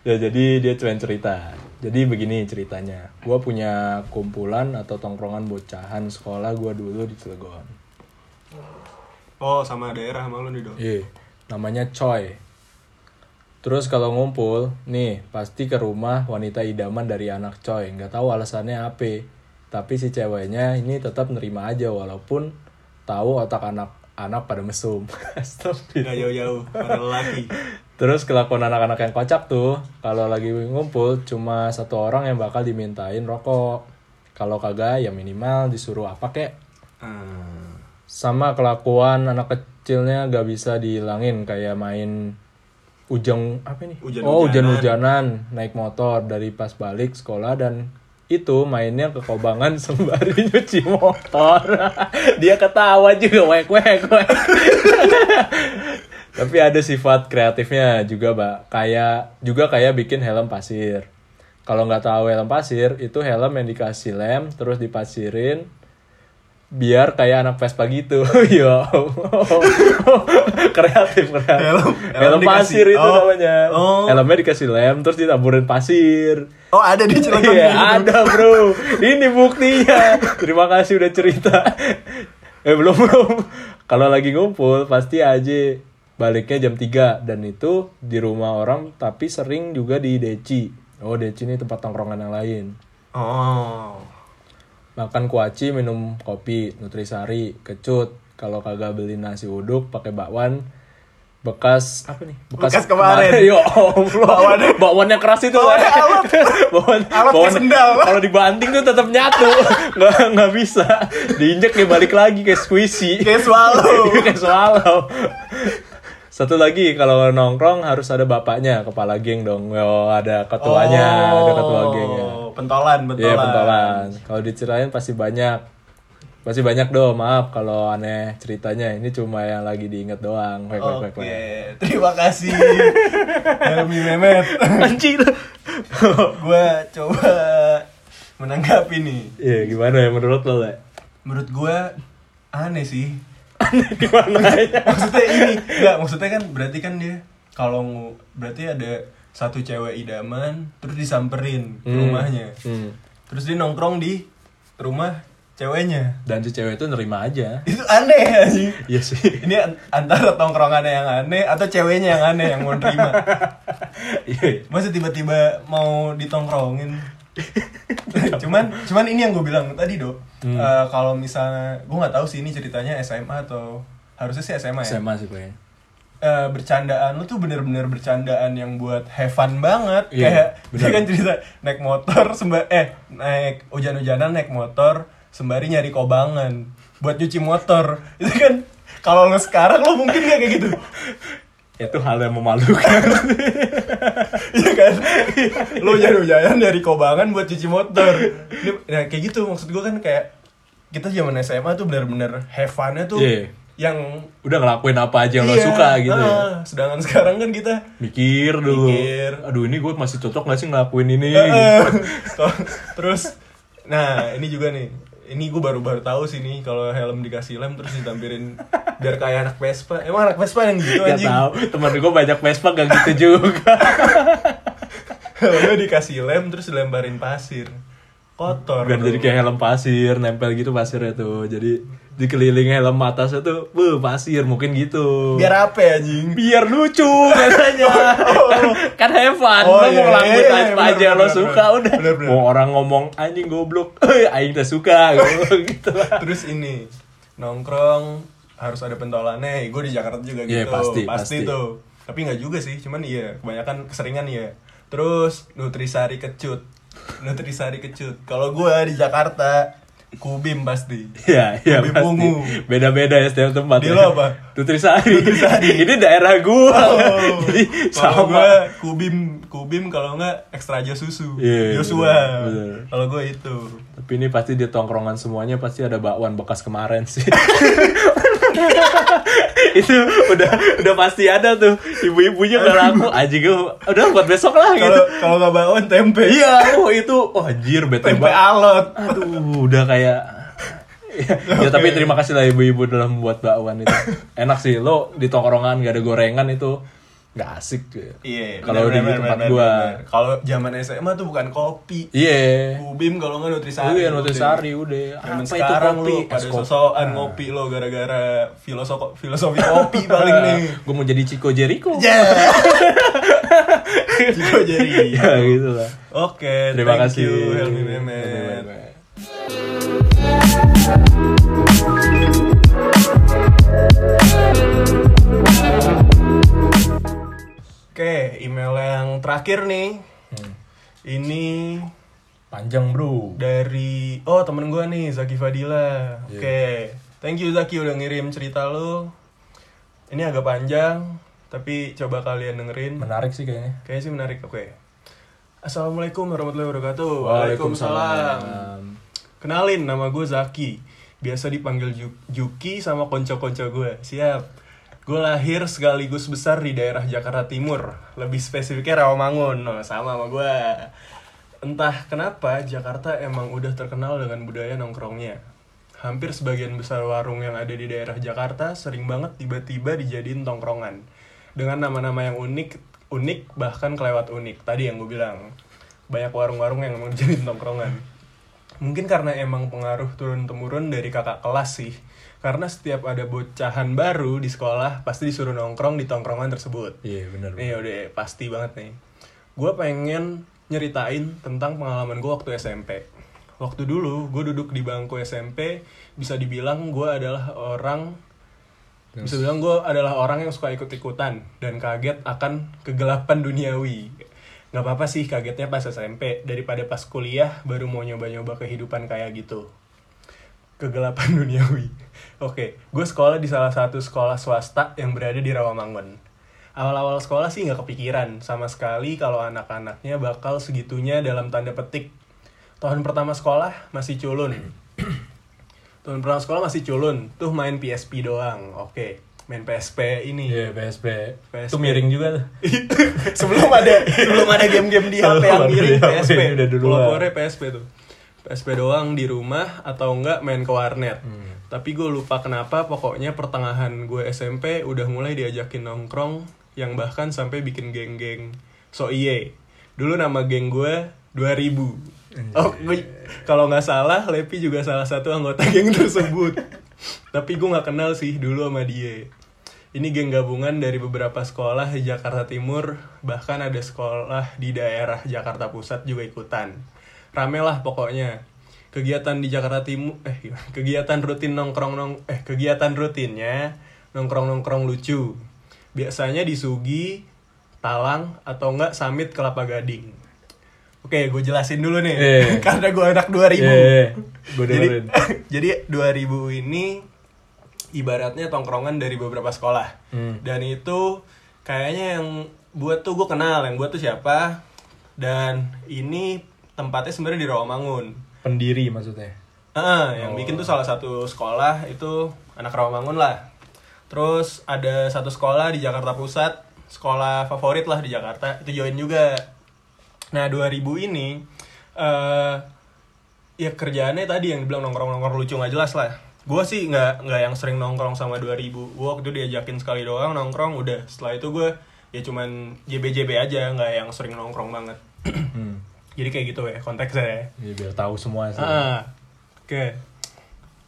ya jadi dia cuma cerita. Jadi begini ceritanya. Gua punya kumpulan atau tongkrongan bocahan sekolah gua dulu di Cilegon.
Oh, sama daerah sama lu nih, Dok.
Iya, namanya Choi. Terus kalau ngumpul, nih pasti ke rumah wanita idaman dari anak Choi. Nggak tahu alasannya apa. Tapi si ceweknya ini tetap nerima aja walaupun tahu otak anak-anak pada mesum.
Gak jauh-jauh, para lelaki.
Terus kelakuan anak-anak yang kocak tuh, kalau lagi ngumpul cuma satu orang yang bakal dimintain rokok. Kalau kagak ya minimal disuruh apa kek.
Hmm.
Sama kelakuan anak kecilnya gak bisa dihilangin kayak main ujung apa nih?
Hujan-hujanan.
oh hujan-hujanan naik motor dari pas balik sekolah dan itu mainnya ke kobangan sembari nyuci motor. Dia ketawa juga wek wek wek. Tapi ada sifat kreatifnya juga, Mbak. Kayak juga kayak bikin helm pasir. Kalau nggak tahu helm pasir, itu helm yang dikasih lem terus dipasirin biar kayak anak Vespa gitu. Allah. kreatif, kreatif.
Helm- helm
helm pasir
dikasih-
itu
oh.
namanya.
Oh.
Helmnya dikasih lem terus ditaburin pasir.
Oh, ada di Cilegon.
Iya, ada bro. Ini buktinya. Terima kasih udah cerita. Eh belum belum. Kalau lagi ngumpul pasti aja baliknya jam 3 dan itu di rumah orang tapi sering juga di Deci. Oh Deci ini tempat tongkrongan yang lain.
Oh.
Makan kuaci, minum kopi, nutrisari, kecut. Kalau kagak beli nasi uduk pakai bakwan bekas apa nih?
Bekas kemarin.
Ya Allah.
Bakwan.
Bakwannya keras itu.
Alot.
Bakwan. Bakwan-
sendal.
Kalau dibanting tuh tetap nyatu. Nggak nggak bisa. Diinjek kayak balik lagi kayak squishy.
Kayak swallow.
kayak swallow. Satu lagi kalau nongkrong harus ada bapaknya, kepala geng dong. Oh, ada ketuanya, ada ketua gengnya.
Pentolan, pentolan.
Iya pentolan. Kalau diceritain pasti banyak. Pasti banyak dong. Maaf kalau aneh ceritanya. Ini cuma yang lagi diinget doang. Wek,
Oke,
wek.
terima kasih Helmi Mehmet.
Anjir.
Gua coba menanggapi nih.
Iya gimana ya menurut lo Le?
Menurut gua aneh sih.
Gimana ya?
Maksudnya ini, enggak maksudnya kan berarti kan dia kalau berarti ada satu cewek idaman terus disamperin ke
Hmm.
rumahnya.
Hmm.
Terus dia nongkrong di rumah ceweknya.
Dan si cewek itu nerima aja.
Itu aneh anjing.
Iya sih.
Ini an- antara tongkrongannya yang aneh atau ceweknya yang aneh yang mau nerima.
Iya.
Masa tiba-tiba mau ditongkrongin? cuman cuman ini yang gue bilang tadi do
Hmm.
Eh, kalau misalnya gue nggak tahu sih ini ceritanya SMA atau harusnya sih SMA ya
SMA sih kayaknya.
Eh, bercandaan lu tuh bener-bener bercandaan yang buat have fun banget
Iya,
kayak
bener.
dia kan cerita naik motor sembar eh naik hujan-hujanan naik motor sembari nyari kobangan buat nyuci motor itu kan kalau lo sekarang lo mungkin gak kayak gitu
Itu hal yang memalukan.
Iya kan? Lo hujan-hujanan dari kobangan buat cuci motor. Ini, nah, kayak gitu maksud gue kan kayak kita zaman SMA tuh bener-bener have fun-nya tuh
Iya.
yang
Udah ngelakuin apa aja yang lo
Iya,
suka gitu ya.
ah, Sedangkan sekarang kan kita
Mikir dulu.
Mikir.
Aduh ini gue masih cocok gak sih ngelakuin ini?
Terus nah ini juga nih ini gue baru-baru tahu sih nih kalau helm dikasih lem terus ditampilin biar kayak anak Vespa. Emang anak Vespa yang gitu
Gak
anjing?
tau, temen gue banyak Vespa gak gitu juga.
Helmnya dikasih lem terus dilemparin pasir. Kotor
Biar jadi kayak helm pasir, nempel gitu pasirnya tuh. Jadi dikelilingi helm atasnya tuh, buh pasir mungkin gitu.
Biar apa ya anjing?
Biar lucu katanya kan, kan have fun
Oh,
lo
iya,
mau ngelakuin
iya, iya,
apa
bener,
aja lo
bener,
suka
bener.
udah.
Bener, bener.
mau orang ngomong anjing goblok. Eh aing tak suka gitu. Lah
terus ini nongkrong harus ada pentolannya gue di Jakarta juga gitu.
Iya, pasti, pasti.
tuh. Tapi nggak juga sih cuman iya kebanyakan keseringan iya. Terus nutrisari kecut. Nutrisari kecut. Kalau gue di Jakarta kubim pasti
Iya, iya pasti.
ungu.
Beda-beda ya setiap tempat.
Di
ya.
lo apa?
Nutrisari. Ini daerah gua.
Oh,
Jadi sama.
gue kubim kubim kalau nggak ekstra aja susu
Iya,
Joshua
bener.
kalau gue itu
Tapi ini pasti di tongkrongan semuanya pasti ada bakwan bekas kemarin sih. itu udah udah pasti ada tuh. Ibu-ibunya udah laku anjing gua udah buat besok lah gitu.
Kalau nggak bakwan tempe.
Iya oh itu oh anjir bete
tempe alot.
Aduh udah kayak ya, ya, tapi terima kasih lah ibu-ibu dalam membuat bakwan itu. Enak sih lo di tongkrongan gak ada gorengan itu nggak asik
Iya,
kalau di tempat
bener,
gua.
Kalau zaman SMA tuh bukan kopi.
iya
Kubim kalau nggak nutrisari.
Iya,
udah.
nutrisari udah.
Zaman
Apa itu
sekarang
kopi?
lu pada
kopi.
sosokan ngopi lo gara-gara filosofi filosofi kopi paling nih.
gue mau jadi Chico Jericho
Ya. Ciko jadi.
ya gitu lah
Oke,
terima
thank
kasih
you Helmi
Helmi
Mehmet. Oke, email yang terakhir nih.
Hmm.
Ini
panjang bro
dari oh temen gue nih Zaki Fadila.
Iya.
Oke, thank you Zaki udah ngirim cerita lu. Ini agak panjang, tapi coba kalian dengerin.
menarik sih kayaknya
Kayaknya sih menarik. Oke. Assalamualaikum warahmatullahi wabarakatuh.
Waalaikumsalam.
Kenalin, nama gue Zaki. Biasa dipanggil Ju- Juki sama konco-konco gue. Siap. Gue lahir sekaligus besar di daerah Jakarta Timur. Lebih spesifiknya Rawamangun. No, sama sama gue. Entah kenapa Jakarta emang udah terkenal dengan budaya nongkrongnya. Hampir sebagian besar warung yang ada di daerah Jakarta sering banget tiba-tiba dijadiin tongkrongan. Dengan nama-nama yang unik, unik bahkan kelewat unik. Tadi yang gue bilang, banyak warung-warung yang emang dijadiin tongkrongan. Mungkin karena emang pengaruh turun-temurun dari kakak kelas sih. Karena setiap ada bocahan baru di sekolah, pasti disuruh nongkrong di tongkrongan tersebut.
iya benar
Nih udah pasti banget nih. Gue pengen nyeritain tentang pengalaman gue waktu SMP. Waktu dulu gue duduk di bangku SMP, bisa dibilang gue adalah orang bisa bilang gue adalah orang yang suka ikut-ikutan dan kaget akan kegelapan duniawi. Gak apa-apa sih kagetnya pas SMP daripada pas kuliah baru mau nyoba-nyoba kehidupan kayak gitu. Kegelapan duniawi. Oke, gue sekolah di salah satu sekolah swasta yang berada di Rawamangun. Awal-awal sekolah sih nggak kepikiran sama sekali kalau anak-anaknya bakal segitunya dalam tanda petik. Tahun pertama sekolah masih culun. Tahun pertama sekolah masih culun, tuh main PSP doang. Oke, main PSP ini.
iya PSP
PSP.
itu miring juga tuh
sebelum ada sebelum ada game-game di HP yang miring PSP
udah duluan.
Pelopornya PSP tuh PSP doang di rumah atau enggak main ke warnet.
Hmm.
tapi gue lupa kenapa pokoknya pertengahan gue SMP udah mulai diajakin nongkrong yang bahkan sampai bikin geng-geng. So iye dulu nama geng gue 2000 oh gue- kalau nggak salah Lepi juga salah satu anggota geng tersebut. Tapi gue nggak kenal sih dulu sama dia. Ini geng gabungan dari beberapa sekolah di Jakarta Timur, bahkan ada sekolah di daerah Jakarta Pusat juga ikutan. Rame lah pokoknya. Kegiatan di Jakarta Timur eh kegiatan rutin nongkrong nong eh kegiatan rutinnya nongkrong nongkrong lucu. Biasanya di Sugi Talang atau enggak Summit Kelapa Gading. Oke gue jelasin dulu nih
Eh.
karena gue anak 2000
Iya, gue
jadi
dengerin.
jadi 2000 ini ibaratnya tongkrongan dari beberapa sekolah.
Hmm.
dan itu kayaknya yang buat tuh gue kenal yang buat tuh siapa. Dan ini tempatnya sebenarnya di Rawamangun.
Pendiri maksudnya.
Ah, yang bikin tuh salah satu sekolah itu anak Rawamangun lah. Terus ada satu sekolah di Jakarta Pusat sekolah favorit lah di Jakarta itu join juga. Nah 2000 ini eh ya kerjaannya tadi yang dibilang nongkrong-nongkrong lucu nggak jelas lah. Gue sih nggak nggak yang sering nongkrong sama 2000 gue waktu itu diajakin sekali doang nongkrong udah. Setelah itu gue ya cuman JB-JB aja nggak yang sering nongkrong banget.
Hmm.
Jadi kayak gitu ya konteksnya ya
Ya, biar tahu semua sih.
Ah, oke.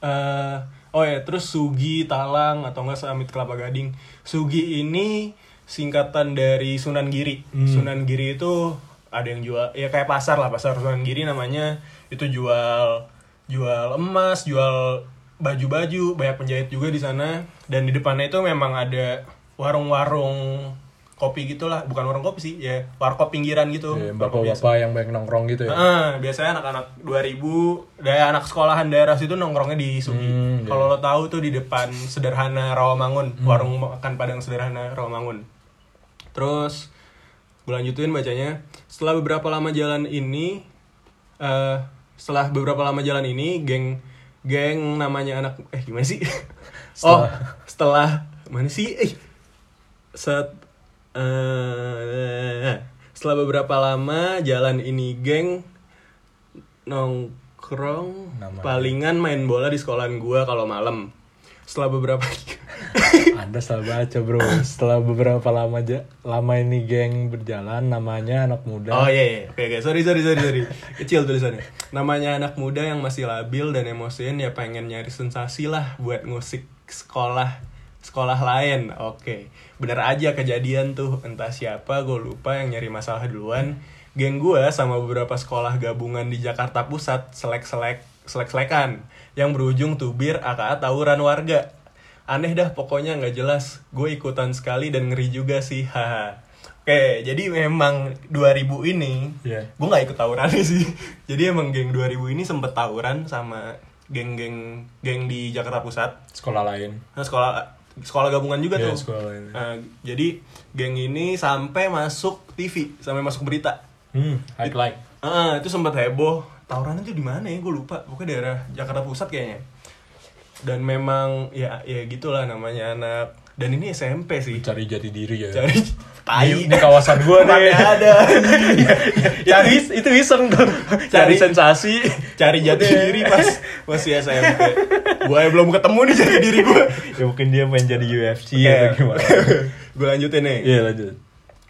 Eh, oh ya, terus Sugi Talang atau enggak Samit Kelapa Gading. Sugi ini singkatan dari Sunan Giri.
Hmm.
Sunan Giri itu ada yang jual ya kayak pasar lah, pasar Sunan Giri namanya. Itu jual jual emas, jual baju-baju, banyak penjahit juga di sana dan di depannya itu memang ada warung-warung kopi gitulah, bukan warung kopi sih, ya warkop pinggiran gitu. Warkop biasa.
bapak-bapak yang banyak nongkrong gitu ya.
Ah, biasanya anak-anak 2000 dari anak sekolahan daerah situ nongkrongnya di Sugi.
Hmm,
Kalau lo tahu tuh di depan sederhana Rawamangun, warung makan Padang sederhana Rawamangun. Terus gue lanjutin bacanya. Setelah beberapa lama jalan ini eh setelah beberapa lama jalan ini geng geng namanya anak eh gimana sih? oh, setelah mana sih? Eh, set eh setelah beberapa lama jalan ini geng nongkrong
Namanya.
palingan main bola di sekolahan gua kalau malam setelah beberapa
Anda salah baca bro. Setelah beberapa lama aja, lama ini geng berjalan, namanya anak muda.
Oh iya, iya. oke oke sorry sorry sorry sorry kecil tulisannya. Namanya anak muda yang masih labil dan emosian ya pengen nyari sensasi lah buat ngusik sekolah sekolah lain. Oke, bener aja kejadian tuh entah siapa gue lupa yang nyari masalah duluan. Geng gue sama beberapa sekolah gabungan di Jakarta Pusat selek selek selek selekan yang berujung tubir aka tawuran warga. Aneh dah pokoknya nggak jelas. Gue ikutan sekali dan ngeri juga sih. Haha. Oke, jadi memang 2000 ini
Iya.
gue nggak ikut tawurannya sih. Jadi emang geng 2000 ini sempet tawuran sama geng-geng geng di Jakarta Pusat.
Sekolah lain.
Nah, sekolah sekolah gabungan juga
Iya,
tuh.
sekolah lain.
Nah, jadi geng ini sampai masuk TV, sampai masuk berita.
Hmm, highlight.
Ah, itu sempat heboh. Tawuran itu di mana ya? Gue lupa. Pokoknya daerah Jakarta Pusat kayaknya. Dan memang ya ya gitulah namanya anak. Dan ini SMP sih.
Cari jati diri ya.
Cari tai
Di, di kawasan gua
Mana ada.
itu, is- itu iseng tuh. Cari
Cari-
sensasi.
Cari jati diri pas masih SMP. Gue belum ketemu nih jati diri gue.
ya mungkin dia main jadi UFC
Oke.
atau gimana.
gue lanjutin nih.
Iya lanjut.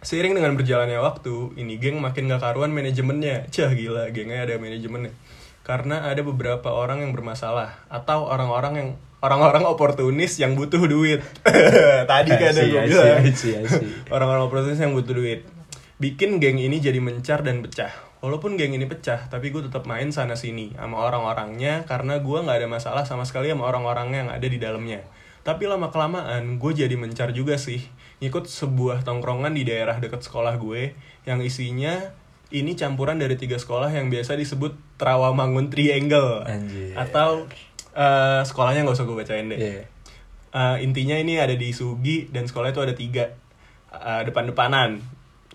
Seiring dengan berjalannya waktu, ini geng makin gak karuan manajemennya. Cah gila, gengnya ada manajemennya. Karena ada beberapa orang yang bermasalah atau orang-orang yang orang-orang oportunis yang butuh duit. Tadi kan ada gue bilang. Orang-orang oportunis yang butuh duit. Bikin geng ini jadi mencar dan pecah. Walaupun geng ini pecah, tapi gue tetap main sana sini sama orang-orangnya karena gue nggak ada masalah sama sekali sama orang-orangnya yang ada di dalamnya. Tapi lama kelamaan gue jadi mencar juga sih. Ngikut sebuah tongkrongan di daerah dekat sekolah gue yang isinya ini campuran dari tiga sekolah yang biasa disebut Trawamangun Triangle
Anjir.
atau eh, sekolahnya nggak usah gue bacain deh.
Iya.
Uh, intinya ini ada di Sugi dan sekolah itu ada tiga. Uh, depan-depanan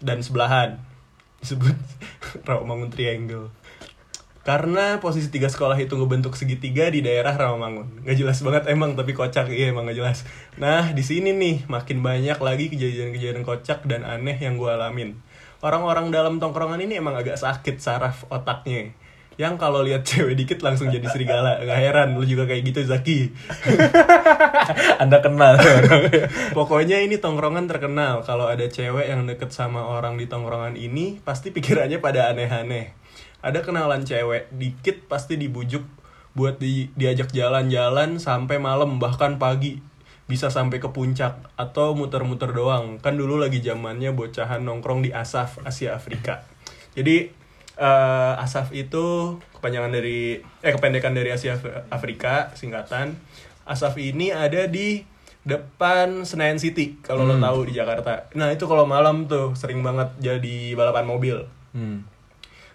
dan sebelahan. Disebut Rawamangun Triangle karena posisi tiga sekolah itu ngebentuk segitiga di daerah Rawamangun nggak jelas banget emang tapi kocak iya emang nggak jelas. Nah di sini nih makin banyak lagi kejadian-kejadian kocak dan aneh yang gue alamin. Orang-orang dalam tongkrongan ini emang agak sakit saraf otaknya yang kalau lihat cewek dikit langsung jadi serigala nggak heran lu juga kayak gitu Zaki
Anda kenal.
Pokoknya ini tongkrongan terkenal kalau ada cewek yang deket sama orang di tongkrongan ini pasti pikirannya pada aneh-aneh. Ada kenalan cewek dikit pasti dibujuk buat di, diajak jalan-jalan sampai malam bahkan pagi bisa sampai ke puncak atau muter-muter doang. Kan dulu lagi zamannya bocahan nongkrong di Asaf Asia Afrika. Jadi eh, Asaf itu kepanjangan dari eh kependekan dari Asia Af- Afrika singkatan. Asaf ini ada di depan Senayan City kalau lo tahu di Jakarta. Nah itu kalau malam tuh sering banget jadi balapan mobil
Hmm.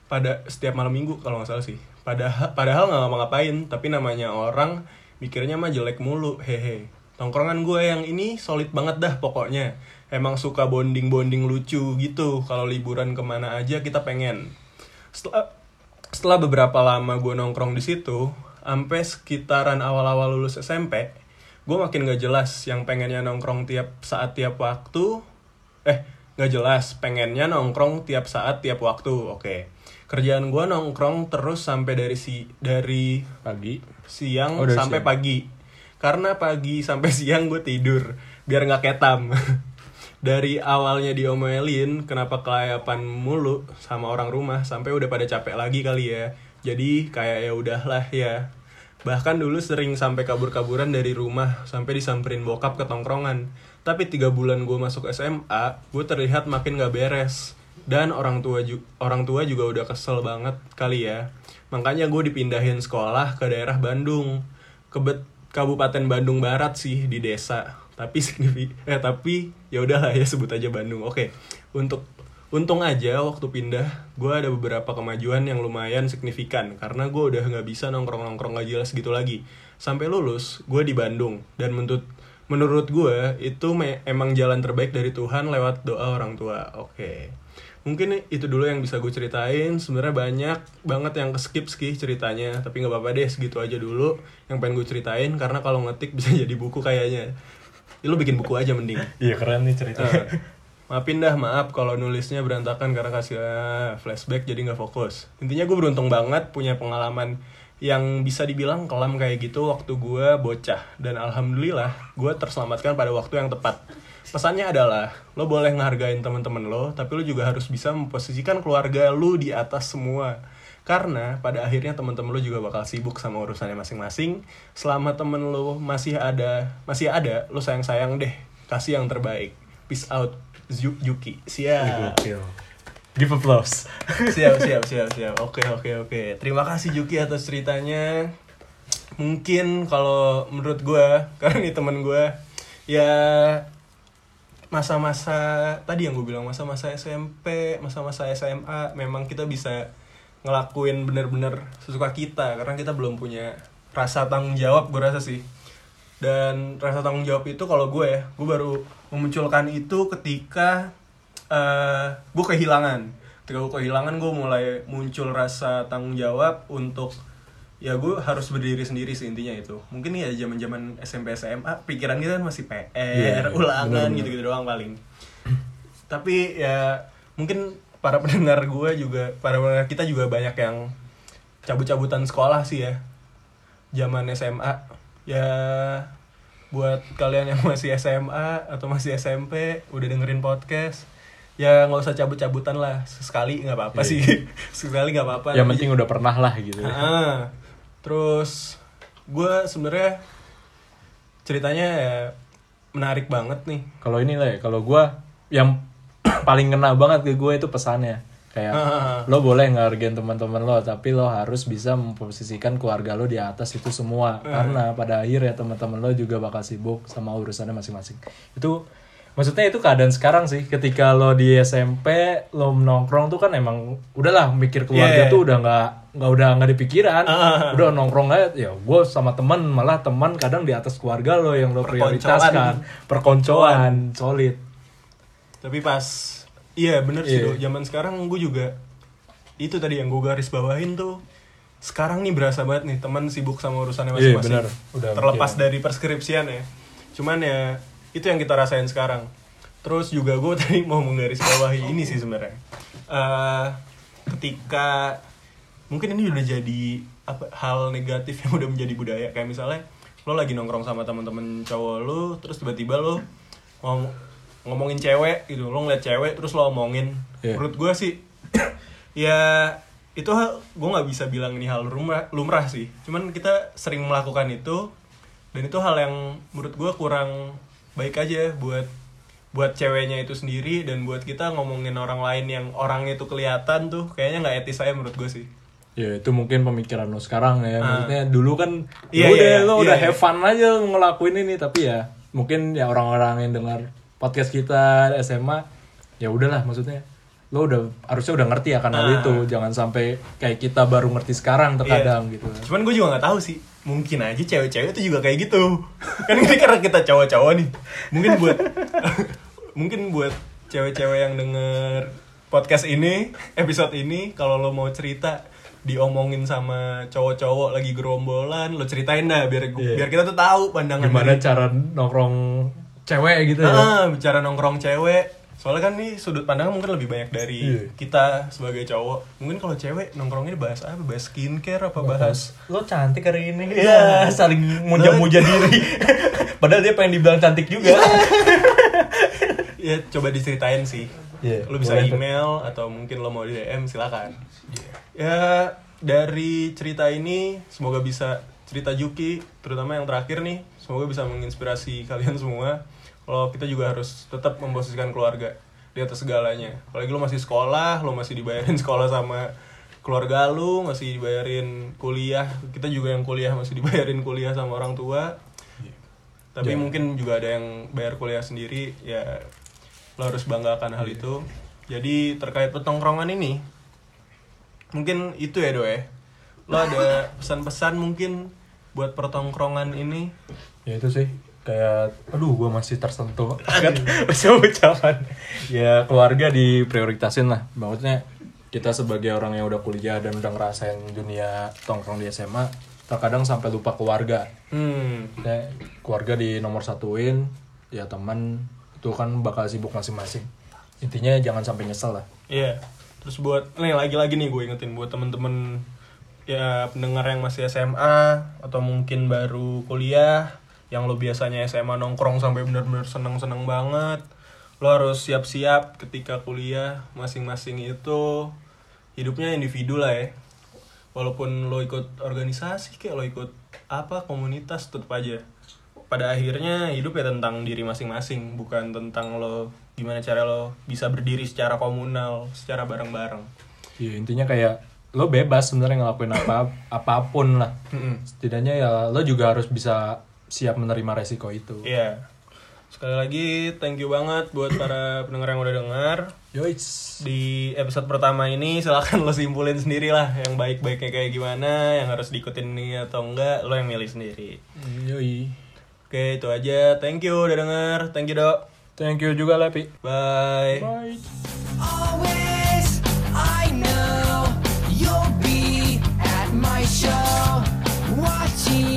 pada setiap malam minggu kalau nggak salah sih. Padahal padahal nggak ngapa-ngapain tapi namanya orang mikirnya mah jelek mulu hehe. Tongkrongan gue yang ini solid banget dah pokoknya. Emang suka bonding-bonding lucu gitu. Kalau liburan ke mana aja kita pengen. Setelah setelah beberapa lama gue nongkrong di situ, sampai sekitaran awal-awal lulus SMP, gue makin gak jelas yang pengennya nongkrong tiap saat tiap waktu. Eh, gak jelas pengennya nongkrong tiap saat tiap waktu. Oke. Kerjaan gue nongkrong terus sampai dari si dari
Pagi.
siang
Oh, dari
sampai
siang.
pagi karena pagi sampai siang gue tidur biar nggak ketam dari awalnya diomelin kenapa kelayapan mulu sama orang rumah sampai udah pada capek lagi kali ya. Jadi kayak ya udahlah ya. Bahkan dulu sering sampai kabur-kaburan dari rumah sampai disamperin bokap ke tongkrongan. Tapi tiga bulan gue masuk SMA gue terlihat makin gak beres. Dan orang tua ju- orang tua juga udah kesel banget kali ya. Makanya gue dipindahin sekolah ke daerah Bandung. Ke Kabupaten Bandung Barat sih di desa tapi signifi eh tapi ya udahlah ya sebut aja Bandung. Oke untuk untung aja waktu pindah gue ada beberapa kemajuan yang lumayan signifikan. Karena gue udah nggak bisa nongkrong nongkrong gak jelas gitu lagi. Sampai lulus gue di Bandung. Dan menurut menurut gue itu me- emang jalan terbaik dari Tuhan lewat doa orang tua. Oke. Mungkin itu dulu yang bisa gue ceritain. Sebenarnya banyak banget yang skip ski ceritanya. Tapi nggak apa-apa deh segitu aja dulu yang pengen gue ceritain. Karena kalau ngetik bisa jadi buku kayaknya Ya, lu bikin buku aja mending.
Iya keren nih cerita.
Eh, maafin dah maaf kalau nulisnya berantakan karena kasih ah, flashback jadi nggak fokus. Intinya gue beruntung banget punya pengalaman yang bisa dibilang kelam kayak gitu waktu gue bocah. Dan alhamdulillah gue terselamatkan pada waktu yang tepat. Pesannya adalah lo boleh ngehargain teman-teman lo tapi lo juga harus bisa memposisikan keluarga lo di atas semua karena pada akhirnya teman-teman lo juga bakal sibuk sama urusannya masing-masing. Selama temen lo masih ada masih ada lo sayang-sayang deh. Kasih yang terbaik. Peace out Juki. Siap.
Give applause.
siap siap siap siap. Oke oke oke. Terima kasih Juki atas ceritanya. Mungkin kalau menurut gue karena ini temen gue ya masa-masa tadi yang gue bilang masa-masa SMP masa-masa SMA memang kita bisa ngelakuin bener-bener sesuka kita karena kita belum punya rasa tanggung jawab gue rasa sih. Dan rasa tanggung jawab itu kalau gue ya gue baru memunculkan itu ketika eh gue kehilangan. Ketika gue kehilangan gue mulai muncul rasa tanggung jawab untuk ya gue harus berdiri sendiri sih intinya itu. Mungkin ya zaman zaman SMP SMA pikiran kita kan masih PR
Iya,
ulangan gitu gitu doang paling. Tapi ya mungkin para pendengar gue juga para pendengar kita juga banyak yang cabut-cabutan sekolah sih ya. Zaman SMA ya buat kalian yang masih SMA atau masih SMP udah dengerin podcast ya nggak usah cabut-cabutan lah. Sekali nggak apa-apa
Iya,
sih. sekali nggak apa-apa.
Yang penting udah pernah lah gitu. ya.
Ah, terus gue sebenarnya ceritanya ya menarik banget nih.
Kalau ini lah ya, kalau gua yang paling kena banget ke gue itu pesannya. Kayak
Ah.
lo boleh ngehargain teman-teman lo, tapi lo harus bisa memposisikan keluarga lo di atas itu semua. Karena pada akhirnya teman-teman lo juga bakal sibuk sama urusannya masing-masing. Itu maksudnya itu keadaan sekarang sih. Ketika lo di SMP, lo nongkrong tuh kan emang udahlah mikir keluarga
Yeah.
tuh udah nggak nggak udah nggak di pikiran.
Ah.
Udah nongkrong aja ya gue sama teman malah teman kadang di atas keluarga lo yang lo
Perkoncoan.
prioritaskan perkoncoan solid
tapi pas iya bener sih
Iya.
Do. zaman sekarang gue juga itu tadi yang gue garis bawahin tuh sekarang nih berasa banget nih teman sibuk sama urusannya
Iya,
masing-masing
bener. Udah
terlepas dari perskripsian ya cuman ya itu yang kita rasain sekarang terus juga gue tadi mau menggaris bawahi ini sih sebenarnya Eh, ketika mungkin ini udah jadi apa hal negatif yang udah menjadi budaya kayak misalnya lo lagi nongkrong sama teman-teman cowok lo terus tiba-tiba lo ngom ngomongin cewek gitu lo ngeliat cewek terus lo omongin
Iya.
menurut gue sih ya itu gue nggak bisa bilang ini hal lumrah lumrah sih cuman kita sering melakukan itu dan itu hal yang menurut gue kurang baik aja buat buat ceweknya itu sendiri dan buat kita ngomongin orang lain yang orangnya itu kelihatan tuh kayaknya nggak etis saya menurut gue sih
Ya itu mungkin pemikiran lo sekarang ya.
Ah.
Maksudnya dulu kan
Iya,
ya udah
iya,
lo
iya,
udah
iya.
have fun aja ngelakuin ini tapi ya mungkin ya orang-orang yang dengar podcast kita SMA ya udahlah maksudnya. Lo udah harusnya udah ngerti akan hal
Ah.
itu. Jangan sampai kayak kita baru ngerti sekarang terkadang gitu.
Cuman gue juga nggak tahu sih mungkin aja cewek-cewek itu juga kayak gitu. Kan ini karena kita cowok-cowok nih. Mungkin buat mungkin buat cewek-cewek yang denger podcast ini episode ini kalau lo mau cerita diomongin sama cowok-cowok lagi gerombolan lo ceritain dah biar
Iya.
biar kita tuh tahu pandangan
gimana
dari-
cara nongkrong cewek gitu ya?
Ah, bicara nongkrong cewek. Soalnya kan nih sudut pandang mungkin lebih banyak dari
Iya.
kita sebagai cowok. Mungkin kalau cewek nongkrongnya bahas apa? Bahas skincare apa? Bahas
lo cantik hari ini.
Iya.
saling muja-muja diri. Padahal dia pengen dibilang cantik juga.
Ya coba diceritain sih.
Iya,
lo bisa email atau mungkin lo mau di DM silakan. Ya dari cerita ini semoga bisa cerita Juki terutama yang terakhir nih. Semoga bisa menginspirasi kalian semua. Kalau kita juga harus tetap memposisikan keluarga di atas segalanya. Apalagi lo masih sekolah lo masih dibayarin sekolah sama keluarga lu masih dibayarin kuliah. Kita juga yang kuliah masih dibayarin kuliah sama orang tua. Tapi
Ya.
mungkin juga ada yang bayar kuliah sendiri ya lo harus banggakan hal itu. Jadi terkait petongkrongan ini mungkin itu ya doe. Lo ada pesan-pesan mungkin buat pertongkrongan ini?
Ya itu sih. Kayak aduh gue masih tersentuh. Kan usia ucapan ya keluarga diprioritasin lah. Maksudnya kita sebagai orang yang udah kuliah dan udah ngerasain dunia tongkrong di SMA terkadang sampai lupa keluarga.
Hmm.
Ya, keluarga di nomor satuin ya teman itu kan bakal sibuk masing-masing. Intinya jangan sampai nyesel lah.
Iya. Terus buat nih lagi-lagi nih gue ingetin buat temen-temen ya pendengar yang masih SMA atau mungkin baru kuliah yang lo biasanya SMA nongkrong sampai bener-bener seneng-seneng banget. Lo harus siap-siap ketika kuliah masing-masing itu hidupnya individu lah ya. Walaupun lo ikut organisasi kayak lo ikut apa komunitas tetap aja pada akhirnya hidup ya tentang diri masing-masing bukan tentang lo gimana cara lo bisa berdiri secara komunal secara bareng-bareng
ya intinya kayak lo bebas sebenarnya ngelakuin apa apa pun lah. Setidaknya ya lo juga harus bisa siap menerima resiko itu.
Iya. Sekali lagi thank you banget buat para pendengar yang udah dengar
Yoits.
di episode pertama ini silahkan lo simpulin sendiri lah yang baik-baiknya kayak gimana yang harus diikutin ini atau enggak lo yang milih sendiri.
Yoi.
oke itu aja. Thank you udah denger. Thank you dok.
Thank you juga Lepi.
bye.
Bye.
show. Watching.